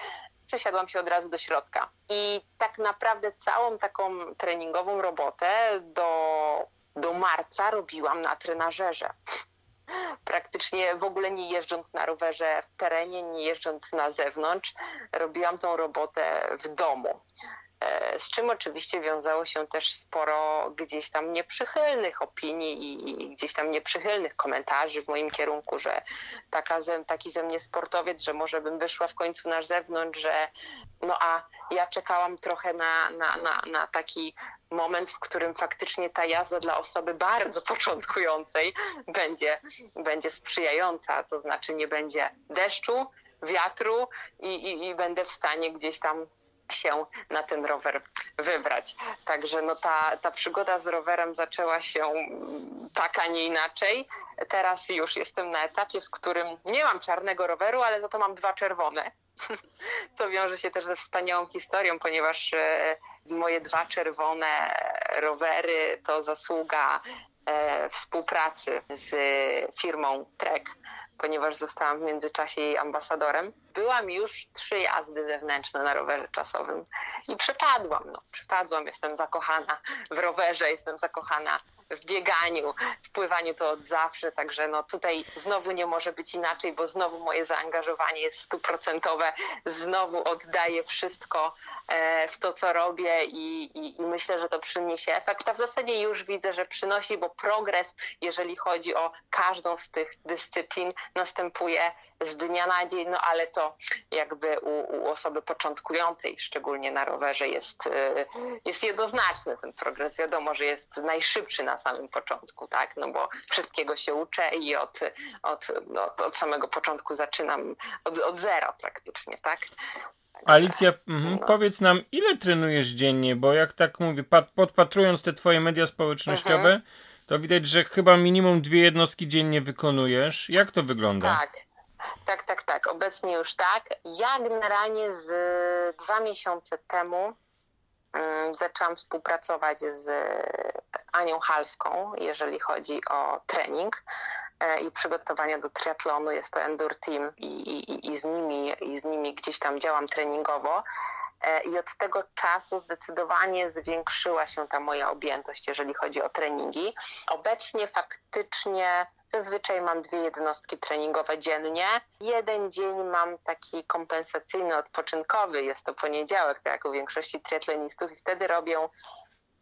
Przesiadłam się od razu do środka. I tak naprawdę całą taką treningową robotę do, do marca robiłam na trenażerze praktycznie w ogóle nie jeżdżąc na rowerze w terenie, nie jeżdżąc na zewnątrz, robiłam tą robotę w domu. E, Z czym oczywiście wiązało się też sporo gdzieś tam nieprzychylnych opinii i gdzieś tam nieprzychylnych komentarzy w moim kierunku, że taka ze, taki ze mnie sportowiec, że może bym wyszła w końcu na zewnątrz, że no a ja czekałam trochę na, na, na, na taki moment, w którym faktycznie ta jazda dla osoby bardzo początkującej będzie, będzie sprzyjająca, to znaczy nie będzie deszczu, wiatru i, i, i będę w stanie gdzieś tam się na ten rower wybrać. Także no ta, ta przygoda z rowerem zaczęła się tak, a nie inaczej. Teraz już jestem na etapie, w którym nie mam czarnego roweru, ale za to mam dwa czerwone. To wiąże się też ze wspaniałą historią, ponieważ e, moje dwa czerwone rowery to zasługa e, współpracy z firmą Trek, ponieważ zostałam w międzyczasie jej ambasadorem. Byłam już trzy jazdy zewnętrzne na rowerze czasowym i przepadłam. No, przepadłam, jestem zakochana w rowerze, jestem zakochana w bieganiu, w pływaniu to od zawsze, także no tutaj znowu nie może być inaczej, bo znowu moje zaangażowanie jest stuprocentowe, znowu oddaję wszystko e, w to, co robię i, i, i myślę, że to przyniesie efekt. A w zasadzie już widzę, że przynosi, bo progres, jeżeli chodzi o każdą z tych dyscyplin, następuje z dnia na dzień, no ale to jakby u, u osoby początkującej, szczególnie na rowerze, jest, e, jest jednoznaczny ten progres. Wiadomo, że jest najszybszy na samym początku, tak? No bo wszystkiego się uczę i od, od, od, od samego początku zaczynam od, od zera praktycznie, tak? Alicja, mhm, no. powiedz nam, ile trenujesz dziennie? Bo jak tak mówię, podpatrując te twoje media społecznościowe, mhm. to widać, że chyba minimum dwie jednostki dziennie wykonujesz. Jak to wygląda? Tak. Tak, tak, tak. Obecnie już tak. Ja generalnie z dwa miesiące temu zaczęłam współpracować z Anią Halską, jeżeli chodzi o trening e, i przygotowania do triatlonu. Jest to Endure Team i, i, i, z nimi, i z nimi gdzieś tam działam treningowo. E, I od tego czasu zdecydowanie zwiększyła się ta moja objętość, jeżeli chodzi o treningi. Obecnie faktycznie Zazwyczaj mam dwie jednostki treningowe dziennie. Jeden dzień mam taki kompensacyjny, odpoczynkowy, jest to poniedziałek, tak jak u większości triatlonistów i wtedy robię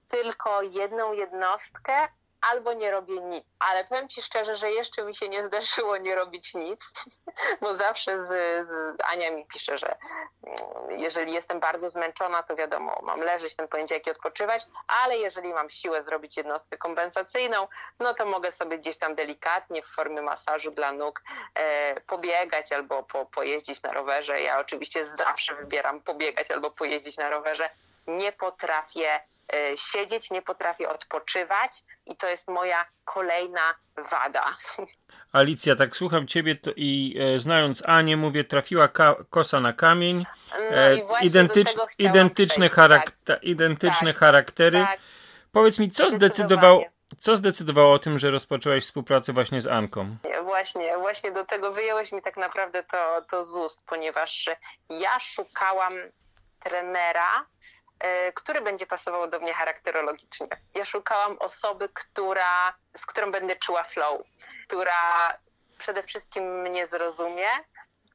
tylko jedną jednostkę, albo nie robię nic. Ale powiem Ci szczerze, że jeszcze mi się nie zdarzyło nie robić nic, bo zawsze z, z Ania mi pisze, że mm, jeżeli jestem bardzo zmęczona, to wiadomo, mam leżeć ten poniedziałek i odpoczywać, ale jeżeli mam siłę zrobić jednostkę kompensacyjną, no to mogę sobie gdzieś tam delikatnie w formie masażu dla nóg e, pobiegać albo po, pojeździć na rowerze. Ja oczywiście zawsze wybieram pobiegać albo pojeździć na rowerze. Nie potrafię siedzieć, nie potrafię odpoczywać i to jest moja kolejna wada. Alicja, tak słucham ciebie to i e, znając Anię, mówię, trafiła kosa na kamień. No e, identycz, identyczne, charak- tak. identyczne tak, charaktery. Tak. Powiedz mi, co zdecydowało, co zdecydowało o tym, że rozpoczęłaś współpracę właśnie z Anką? Właśnie, właśnie do tego wyjąłeś mi tak naprawdę to, to z ust, ponieważ ja szukałam trenera, E, który będzie pasował do mnie charakterologicznie. Ja szukałam osoby, która, z którą będę czuła flow, która przede wszystkim mnie zrozumie,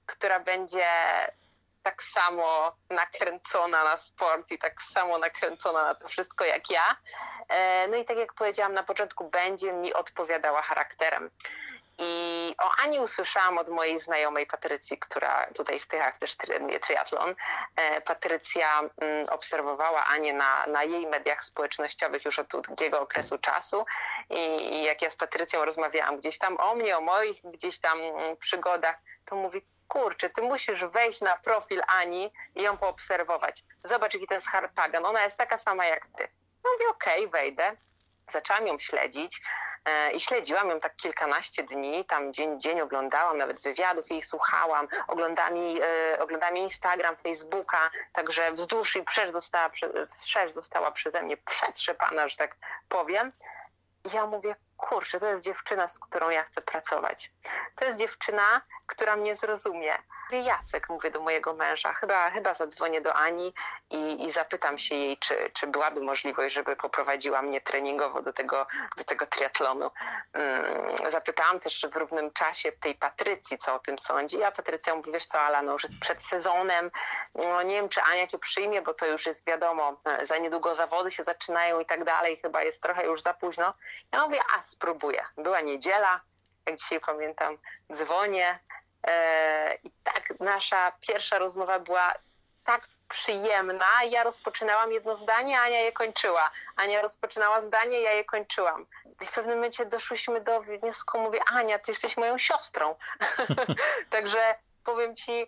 która będzie tak samo nakręcona na sport i tak samo nakręcona na to wszystko jak ja. E, no i tak jak powiedziałam na początku, będzie mi odpowiadała charakterem. I o Ani usłyszałam od mojej znajomej Patrycji, która tutaj w Tychach też trenuje triatlon. E, Patrycja mm, obserwowała Anię na, na jej mediach społecznościowych już od długiego okresu czasu I, jak ja z Patrycją rozmawiałam gdzieś tam o mnie, o moich gdzieś tam mm, przygodach, to mówi, kurczę, ty musisz wejść na profil Ani i ją poobserwować. Zobacz, jaki ten harpagan. Ona jest taka sama jak ty. No mówię, okej, okay, wejdę. Zaczęłam ją śledzić. E, i śledziłam ją tak kilkanaście dni, tam dzień dzień oglądałam, nawet wywiadów jej słuchałam, oglądałam jej, e, oglądałam jej Instagram, Facebooka, także wzdłuż i wszerz została, wszerz została przeze mnie przetrzepana, że tak powiem. I ja mówię, kurczę, to jest dziewczyna, z którą ja chcę pracować. To jest dziewczyna, która mnie zrozumie. Jacek, mówię do mojego męża, chyba, chyba zadzwonię do Ani i, i zapytam się jej, czy, czy byłaby możliwość, żeby poprowadziła mnie treningowo do tego, do tego triatlonu. Hmm, zapytałam też w równym czasie tej Patrycji, co o tym sądzi. A Patrycja mówi, wiesz co, Ala, no już jest przed sezonem, no nie wiem, czy Ania cię przyjmie, bo to już jest wiadomo, za niedługo zawody się zaczynają i tak dalej, chyba jest trochę już za późno. Ja mówię, a spróbuję. Była niedziela, jak dzisiaj pamiętam, dzwonię e, i tak nasza pierwsza rozmowa była tak przyjemna. Ja rozpoczynałam jedno zdanie, Ania je kończyła. Ania rozpoczynała zdanie, ja je kończyłam. I w pewnym momencie doszłyśmy do wniosku, mówię, Ania, ty jesteś moją siostrą. Także powiem ci,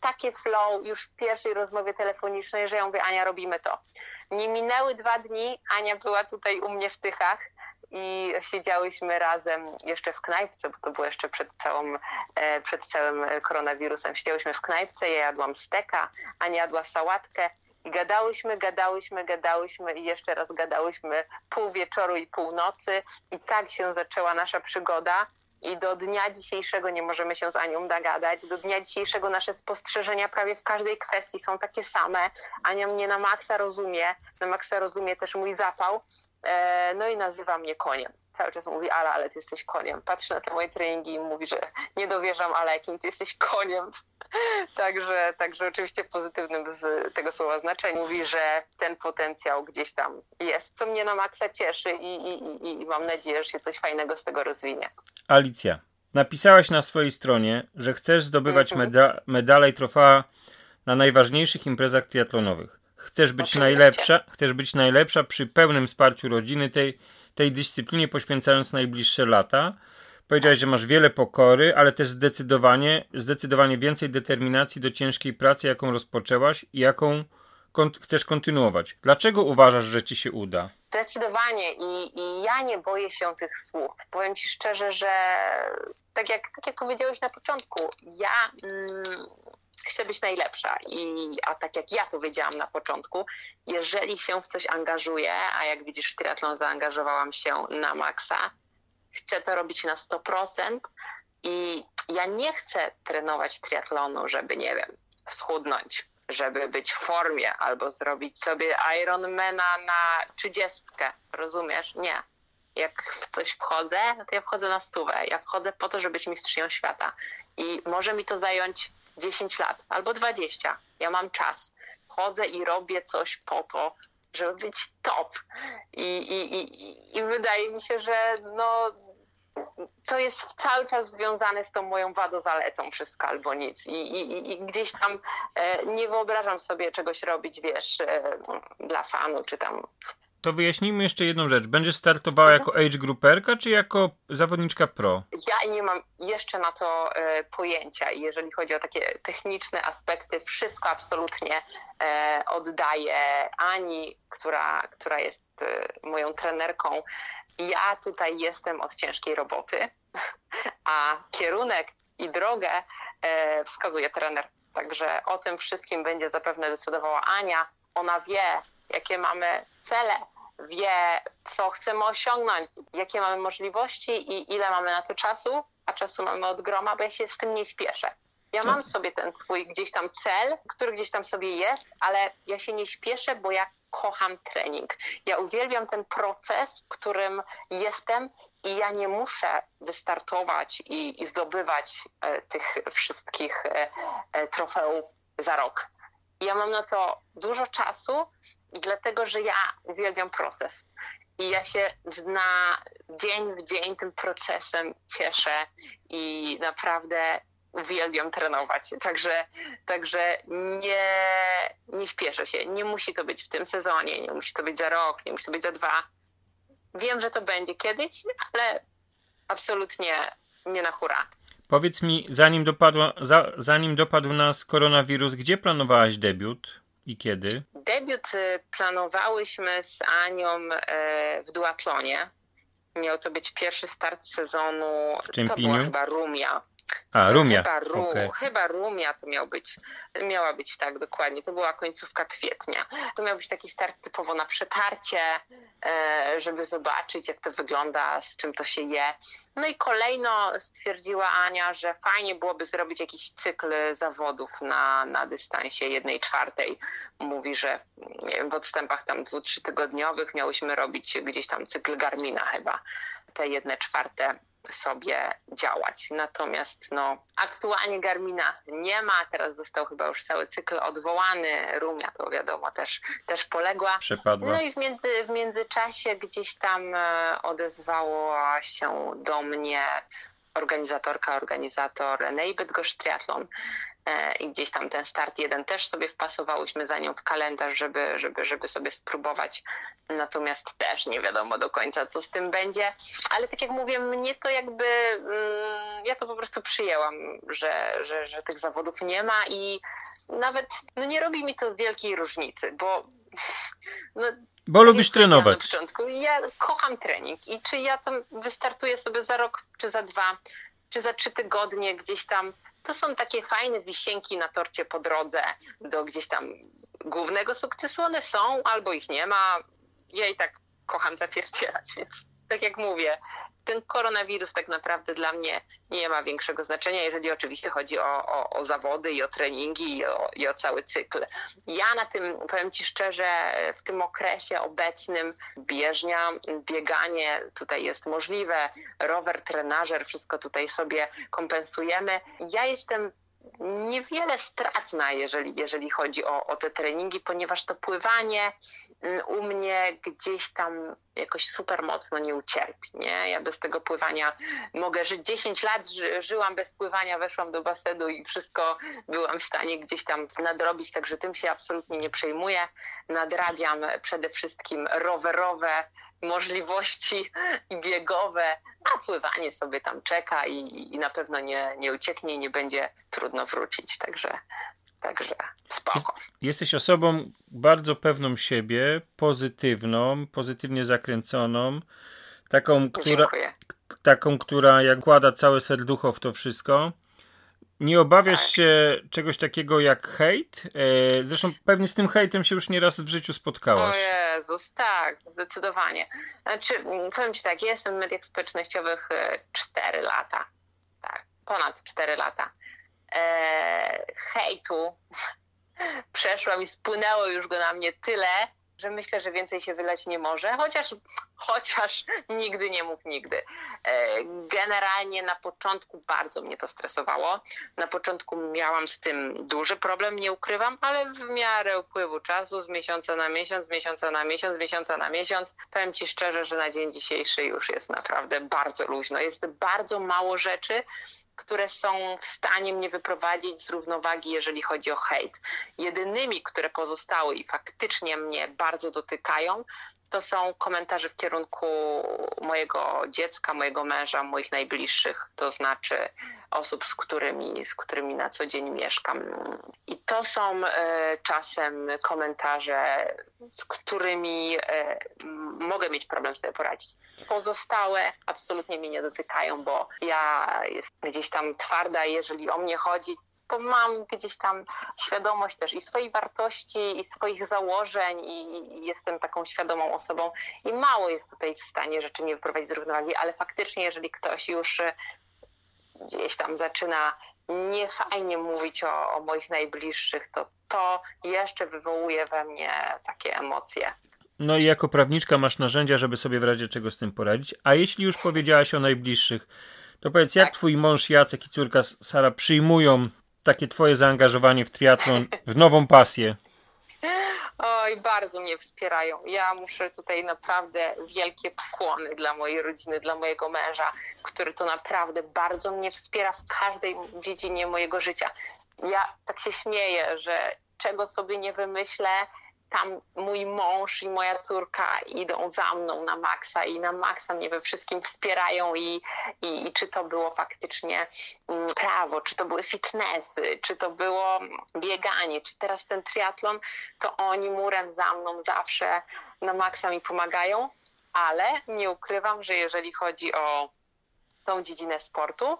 takie flow już w pierwszej rozmowie telefonicznej, że ja mówię, Ania, robimy to. Nie minęły dwa dni, Ania była tutaj u mnie w Tychach i siedziałyśmy razem jeszcze w knajpce, bo to było jeszcze przed, całą, e, przed całym koronawirusem. Siedziałyśmy w knajpce, ja jadłam steka, Ania jadła sałatkę i gadałyśmy, gadałyśmy, gadałyśmy i jeszcze raz gadałyśmy pół wieczoru i pół nocy i tak się zaczęła nasza przygoda i do dnia dzisiejszego nie możemy się z Anią dogadać. Do dnia dzisiejszego nasze spostrzeżenia prawie w każdej kwestii są takie same. Ania mnie na maksa rozumie, na maksa rozumie też mój zapał, e, no i nazywa mnie koniem. Cały czas mówi, Ala, ale ty jesteś koniem. Patrzy na te moje treningi i mówi, że nie dowierzam, ale jakim ty jesteś koniem. Także, także oczywiście pozytywnym z tego słowa znaczenia. Mówi, że ten potencjał gdzieś tam jest, co mnie na maksa cieszy i, i, i mam nadzieję, że się coś fajnego z tego rozwinie. Alicja, napisałaś na swojej stronie, że chcesz zdobywać mhm. meda medale i trofea na najważniejszych imprezach triatlonowych. Chcesz być Oczywiście. najlepsza, chcesz być najlepsza przy pełnym wsparciu rodziny tej, tej dyscyplinie, poświęcając najbliższe lata. Powiedziałeś, że masz wiele pokory, ale też zdecydowanie, zdecydowanie więcej determinacji do ciężkiej pracy, jaką rozpoczęłaś i jaką chcesz kontynuować. Dlaczego uważasz, że ci się uda? Zdecydowanie I, i ja nie boję się tych słów. Powiem ci szczerze, że tak jak, tak jak powiedziałeś na początku, ja mm, chcę być najlepsza. I, a tak jak ja powiedziałam na początku, jeżeli się w coś angażuję, a jak widzisz w triatlon zaangażowałam się na maksa, chcę to robić na 100% i ja nie chcę trenować triatlonu, żeby, nie wiem, schudnąć, żeby być w formie albo zrobić sobie Ironmana na trzydziestkę, rozumiesz? Nie. Jak w coś wchodzę, to ja wchodzę na stówę. Ja wchodzę po to, żeby być mistrzynią świata. I może mi to zająć 10 lat albo 20. Ja mam czas. Chodzę i robię coś po to, żeby być top. I, i, i, i wydaje mi się, że no, to jest cały czas związane z tą moją wadozaletą wszystko albo nic. I, i, i gdzieś tam e, nie wyobrażam sobie czegoś robić, wiesz, e, dla fanu, czy tam to wyjaśnijmy jeszcze jedną rzecz. Będziesz startowała jako age grouperka, czy jako zawodniczka pro? Ja nie mam jeszcze na to e, pojęcia. Jeżeli chodzi o takie techniczne aspekty, wszystko absolutnie e, oddaję Ani, która, która jest e, moją trenerką. Ja tutaj jestem od ciężkiej roboty, a kierunek i drogę e, wskazuje trener. Także o tym wszystkim będzie zapewne decydowała Ania. Ona wie, jakie mamy cele, wie, co chcemy osiągnąć, jakie mamy możliwości i ile mamy na to czasu, a czasu mamy od groma, bo ja się z tym nie śpieszę. Ja mam sobie ten swój gdzieś tam cel, który gdzieś tam sobie jest, ale ja się nie śpieszę, bo ja kocham trening. Ja uwielbiam ten proces, w którym jestem i ja nie muszę wystartować i, i zdobywać e, tych wszystkich e, e, trofeów za rok. Ja mam na to dużo czasu, dlatego że ja uwielbiam proces. I ja się na dzień w dzień tym procesem cieszę i naprawdę uwielbiam trenować. Także, także nie, nie śpieszę się. Nie musi to być w tym sezonie, nie musi to być za rok, nie musi to być za dwa. Wiem, że to będzie kiedyś, ale absolutnie nie na hura. Powiedz mi, zanim, dopadła, za, zanim dopadł nas koronawirus, gdzie planowałaś debiut i kiedy? Debiut y, planowałyśmy z Anią e, w duatlonie. Miał to być pierwszy start sezonu. W to była chyba Rumia. A, Rumia. Chyba, Ru, okay. chyba Rumia to miał być, miała być tak dokładnie. To była końcówka kwietnia. To miał być taki start typowo na przetarcie, e, żeby zobaczyć, jak to wygląda, z czym to się je. No i kolejno stwierdziła Ania, że fajnie byłoby zrobić jakiś cykl zawodów na, na dystansie jednej czwartej. Mówi, że wiem, w odstępach tam dwu, trzy tygodniowych miałyśmy robić gdzieś tam cykl Garmina chyba. Te jedne czwarte sobie działać. Natomiast no, aktualnie Garmina nie ma, teraz został chyba już cały cykl odwołany, Rumia to wiadomo też, też poległa. Przepadła. No i w, między, w międzyczasie gdzieś tam e, odezwała się do mnie organizatorka, organizator Triathlon e, i gdzieś tam ten start jeden też sobie wpasowałyśmy za nią w kalendarz, żeby, żeby, żeby sobie spróbować. Natomiast też nie wiadomo do końca, co z tym będzie. Ale tak jak mówię, mnie to jakby, mm, ja to po prostu przyjęłam, że, że, że tych zawodów nie ma i nawet no nie robi mi to wielkiej różnicy, bo no, bo lubisz trenować. Na początku. Ja kocham trening i czy ja tam wystartuję sobie za rok, czy za dwa, czy za trzy tygodnie gdzieś tam, to są takie fajne wisienki na torcie po drodze do gdzieś tam głównego sukcesu. One są, albo ich nie ma. Ja i tak kocham zapierdzielać, więc tak jak mówię, ten koronawirus tak naprawdę dla mnie nie ma większego znaczenia, jeżeli oczywiście chodzi o, o, o zawody i o treningi i o, i o, cały cykl. Ja na tym, powiem Ci szczerze, w tym okresie obecnym bieżnia, bieganie tutaj jest możliwe, rower, trenażer, wszystko tutaj sobie kompensujemy. Ja jestem niewiele stratna, jeżeli, jeżeli chodzi o, o te treningi, ponieważ to pływanie mm, u mnie gdzieś tam jakoś super mocno nie ucierpi. Nie? Ja bez tego pływania mogę żyć. 10 lat ży, żyłam bez pływania, weszłam do basenu i wszystko byłam w stanie gdzieś tam nadrobić, także tym się absolutnie nie przejmuję. Nadrabiam przede wszystkim rowerowe możliwości i biegowe, a pływanie sobie tam czeka i, i na pewno nie, nie ucieknie i nie będzie trudno wrócić. Także Także spoko. Jesteś osobą bardzo pewną siebie, pozytywną, pozytywnie zakręconą, taką, która, taką, która jak kłada całe serducho w to wszystko. Nie obawiasz tak. się czegoś takiego jak hejt? E, zresztą pewnie z tym hejtem się już nieraz w życiu spotkałaś. O Jezus, tak, zdecydowanie. Znaczy, powiem Ci tak, jestem w mediach społecznościowych 4 e, lata. Tak, ponad 4 lata e, hejtu przeszłam i spłynęło już go na mnie tyle, że myślę, że więcej się wyleć nie może, chociaż, chociaż nigdy nie mów nigdy. E, generalnie na początku bardzo mnie to stresowało. Na początku miałam z tym duży problem, nie ukrywam, ale w miarę upływu czasu, z miesiąca na miesiąc, z miesiąca na miesiąc, z miesiąca na miesiąc, powiem Ci szczerze, że na dzień dzisiejszy już jest naprawdę bardzo luźno. Jest bardzo mało rzeczy, które są w stanie mnie wyprowadzić z równowagi, jeżeli chodzi o hejt. Jedynymi, które pozostały i faktycznie mnie bardzo dotykają, to są komentarze w kierunku mojego dziecka, mojego męża, moich najbliższych, to znaczy osób, z którymi, z którymi na co dzień mieszkam. I to są e, czasem komentarze, z którymi e, mogę mieć problem sobie poradzić. Pozostałe absolutnie mnie nie dotykają, bo ja jestem gdzieś tam twarda jeżeli o mnie chodzi, to mam gdzieś tam świadomość też i swojej wartości, i swoich założeń, i jestem taką świadomą osobą. I mało jest tutaj w stanie rzeczy mnie wyprowadzić z równowagi, ale faktycznie, jeżeli ktoś już gdzieś tam zaczyna niefajnie mówić o, o moich najbliższych, to to jeszcze wywołuje we mnie takie emocje. No i jako prawniczka masz narzędzia, żeby sobie w razie czego z tym poradzić. A jeśli już powiedziałaś o najbliższych, to powiedz, jak tak. twój mąż Jacek i córka Sara przyjmują takie twoje zaangażowanie w triatlon, w nową pasję? Oj, bardzo mnie wspierają. Ja muszę tutaj naprawdę wielkie pokłony dla mojej rodziny, dla mojego męża, który to naprawdę bardzo mnie wspiera w każdej dziedzinie mojego życia. Ja tak się śmieję, że czego sobie nie wymyślę, tam mój mąż i moja córka idą za mną na maksa i na maksa mnie we wszystkim wspierają i, i, i, czy to było faktycznie mm, prawo, czy to były fitnessy, czy to było bieganie, czy teraz ten triatlon, to oni murem za mną zawsze na maksa mi pomagają, ale nie ukrywam, że jeżeli chodzi o tą dziedzinę sportu,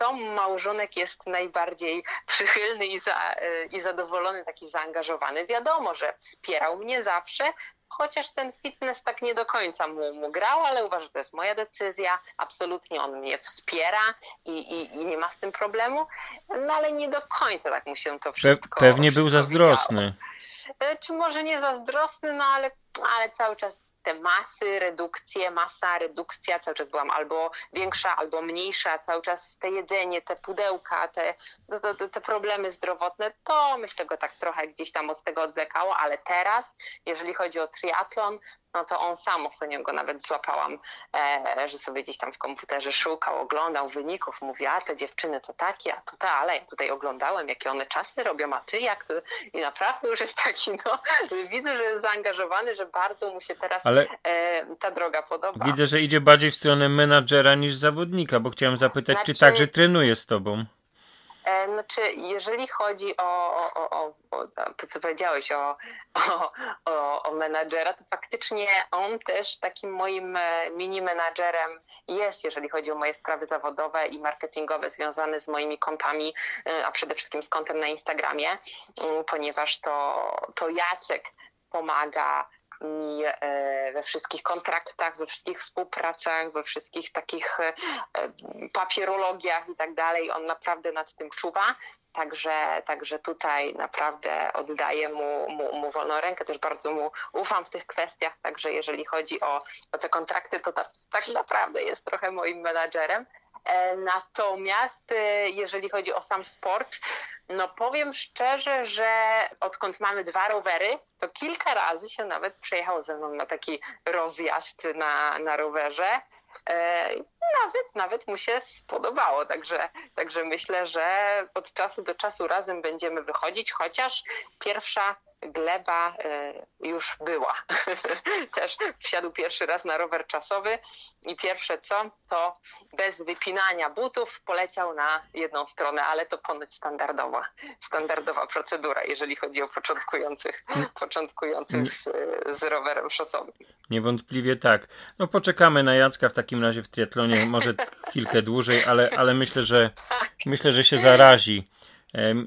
to małżonek jest najbardziej przychylny i, za, i zadowolony, taki zaangażowany. Wiadomo, że wspierał mnie zawsze, chociaż ten fitness tak nie do końca mu, mu grał, ale uważam, że to jest moja decyzja. Absolutnie on mnie wspiera i, i, i, nie ma z tym problemu, no ale nie do końca tak mu się to wszystko. Pe pewnie był zazdrosny. Widziało. Czy może nie zazdrosny, no ale, ale cały czas te masy, redukcje, masa, redukcja, cały czas byłam albo większa, albo mniejsza, cały czas te jedzenie, te pudełka, te, te, te problemy zdrowotne, to myślę go tak trochę gdzieś tam od tego odwlekało, ale teraz, jeżeli chodzi o triatlon, no to on sam ostatnio go nawet złapałam, e, że sobie gdzieś tam w komputerze szukał, oglądał wyników, mówi, a te dziewczyny to takie, a to ale ja tutaj oglądałem, jakie one czasy robią, a ty jak to? I naprawdę już jest taki, no, widzę, że jest zaangażowany, że bardzo mu się teraz ale e, ta droga podoba. Widzę, że idzie bardziej w stronę menadżera niż zawodnika, bo chciałem zapytać, znaczy... czy także trenuje z tobą? Znaczy, jeżeli chodzi o, o, o, o to, co powiedziałeś o, o, o, menadżera, to faktycznie on też takim moim e, mini menadżerem jest, jeżeli chodzi o moje sprawy zawodowe i marketingowe związane z moimi kontami, e, a przede wszystkim z kontem na Instagramie, mm, ponieważ to, to Jacek pomaga i e, we wszystkich kontraktach, we wszystkich współpracach, we wszystkich takich e, papierologiach i tak dalej. On naprawdę nad tym czuwa. Także, także tutaj naprawdę oddaję mu, mu, mu wolną rękę, też bardzo mu ufam w tych kwestiach, także jeżeli chodzi o, o te kontrakty, to tak, tak naprawdę jest trochę moim menadżerem. E, natomiast e, jeżeli chodzi o sam sport, no powiem szczerze, że odkąd mamy dwa rowery, to kilka razy się nawet przejechał ze mną na taki rozjazd na, na rowerze. E, nawet, nawet mu się spodobało, także, także myślę, że od czasu do czasu razem będziemy wychodzić, chociaż pierwsza gleba e, już była. Też wsiadł pierwszy raz na rower czasowy i pierwsze co, to bez wypinania butów poleciał na jedną stronę, ale to ponoć standardowa, standardowa procedura, jeżeli chodzi o początkujących, początkujących z, z rowerem szosowym. Niewątpliwie tak. No poczekamy na Jacka w takim razie w triatlonie, może chwilkę dłużej, ale, ale myślę, że myślę, że się zarazi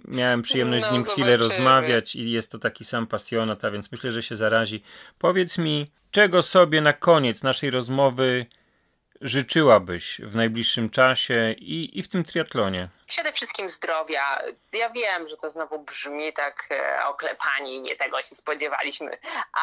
miałem przyjemność no, z nim zobaczymy. chwilę rozmawiać i jest to taki sam pasjonat, a więc myślę, że się zarazi. Powiedz mi, czego sobie na koniec naszej rozmowy życzyłabyś w najbliższym czasie i, i w tym triatlonie? Przede wszystkim zdrowia. Ja wiem, że to znowu brzmi tak e, oklepani, nie tego się spodziewaliśmy,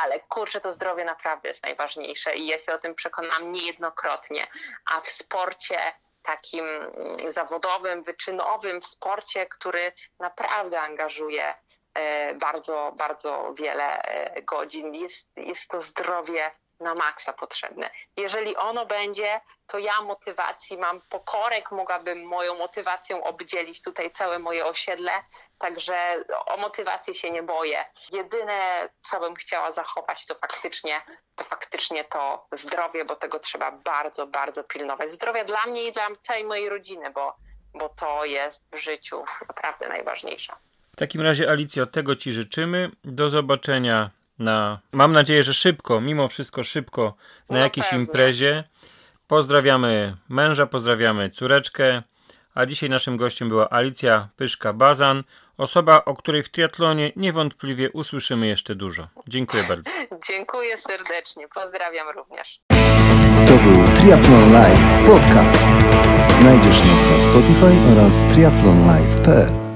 ale kurczę, to zdrowie naprawdę jest najważniejsze i ja się o tym przekonam niejednokrotnie. A w sporcie takim mm, zawodowym, wyczynowym w sporcie, który naprawdę angażuje e, bardzo, bardzo wiele e, godzin. Jest, jest to zdrowie na maksa potrzebne. Jeżeli ono będzie, to ja motywacji mam pokorek, mogłabym moją motywacją obdzielić tutaj całe moje osiedle, także o motywację się nie boję. Jedyne, co bym chciała zachować, to faktycznie to faktycznie to zdrowie, bo tego trzeba bardzo, bardzo pilnować. Zdrowie dla mnie i dla całej mojej rodziny, bo, bo to jest w życiu naprawdę najważniejsze. W takim razie, Alicjo, tego Ci życzymy. Do zobaczenia na, mam nadzieję, że szybko, mimo wszystko szybko, na no jakiejś pewnie. imprezie. Pozdrawiamy męża, pozdrawiamy córeczkę. A dzisiaj naszym gościem była Alicja Pyszka-Bazan, osoba, o której w triatlonie niewątpliwie usłyszymy jeszcze dużo. Dziękuję bardzo. Dziękuję serdecznie, pozdrawiam również. To był Triathlon Live Podcast. Znajdziesz nas na Spotify oraz triathlonlive.pl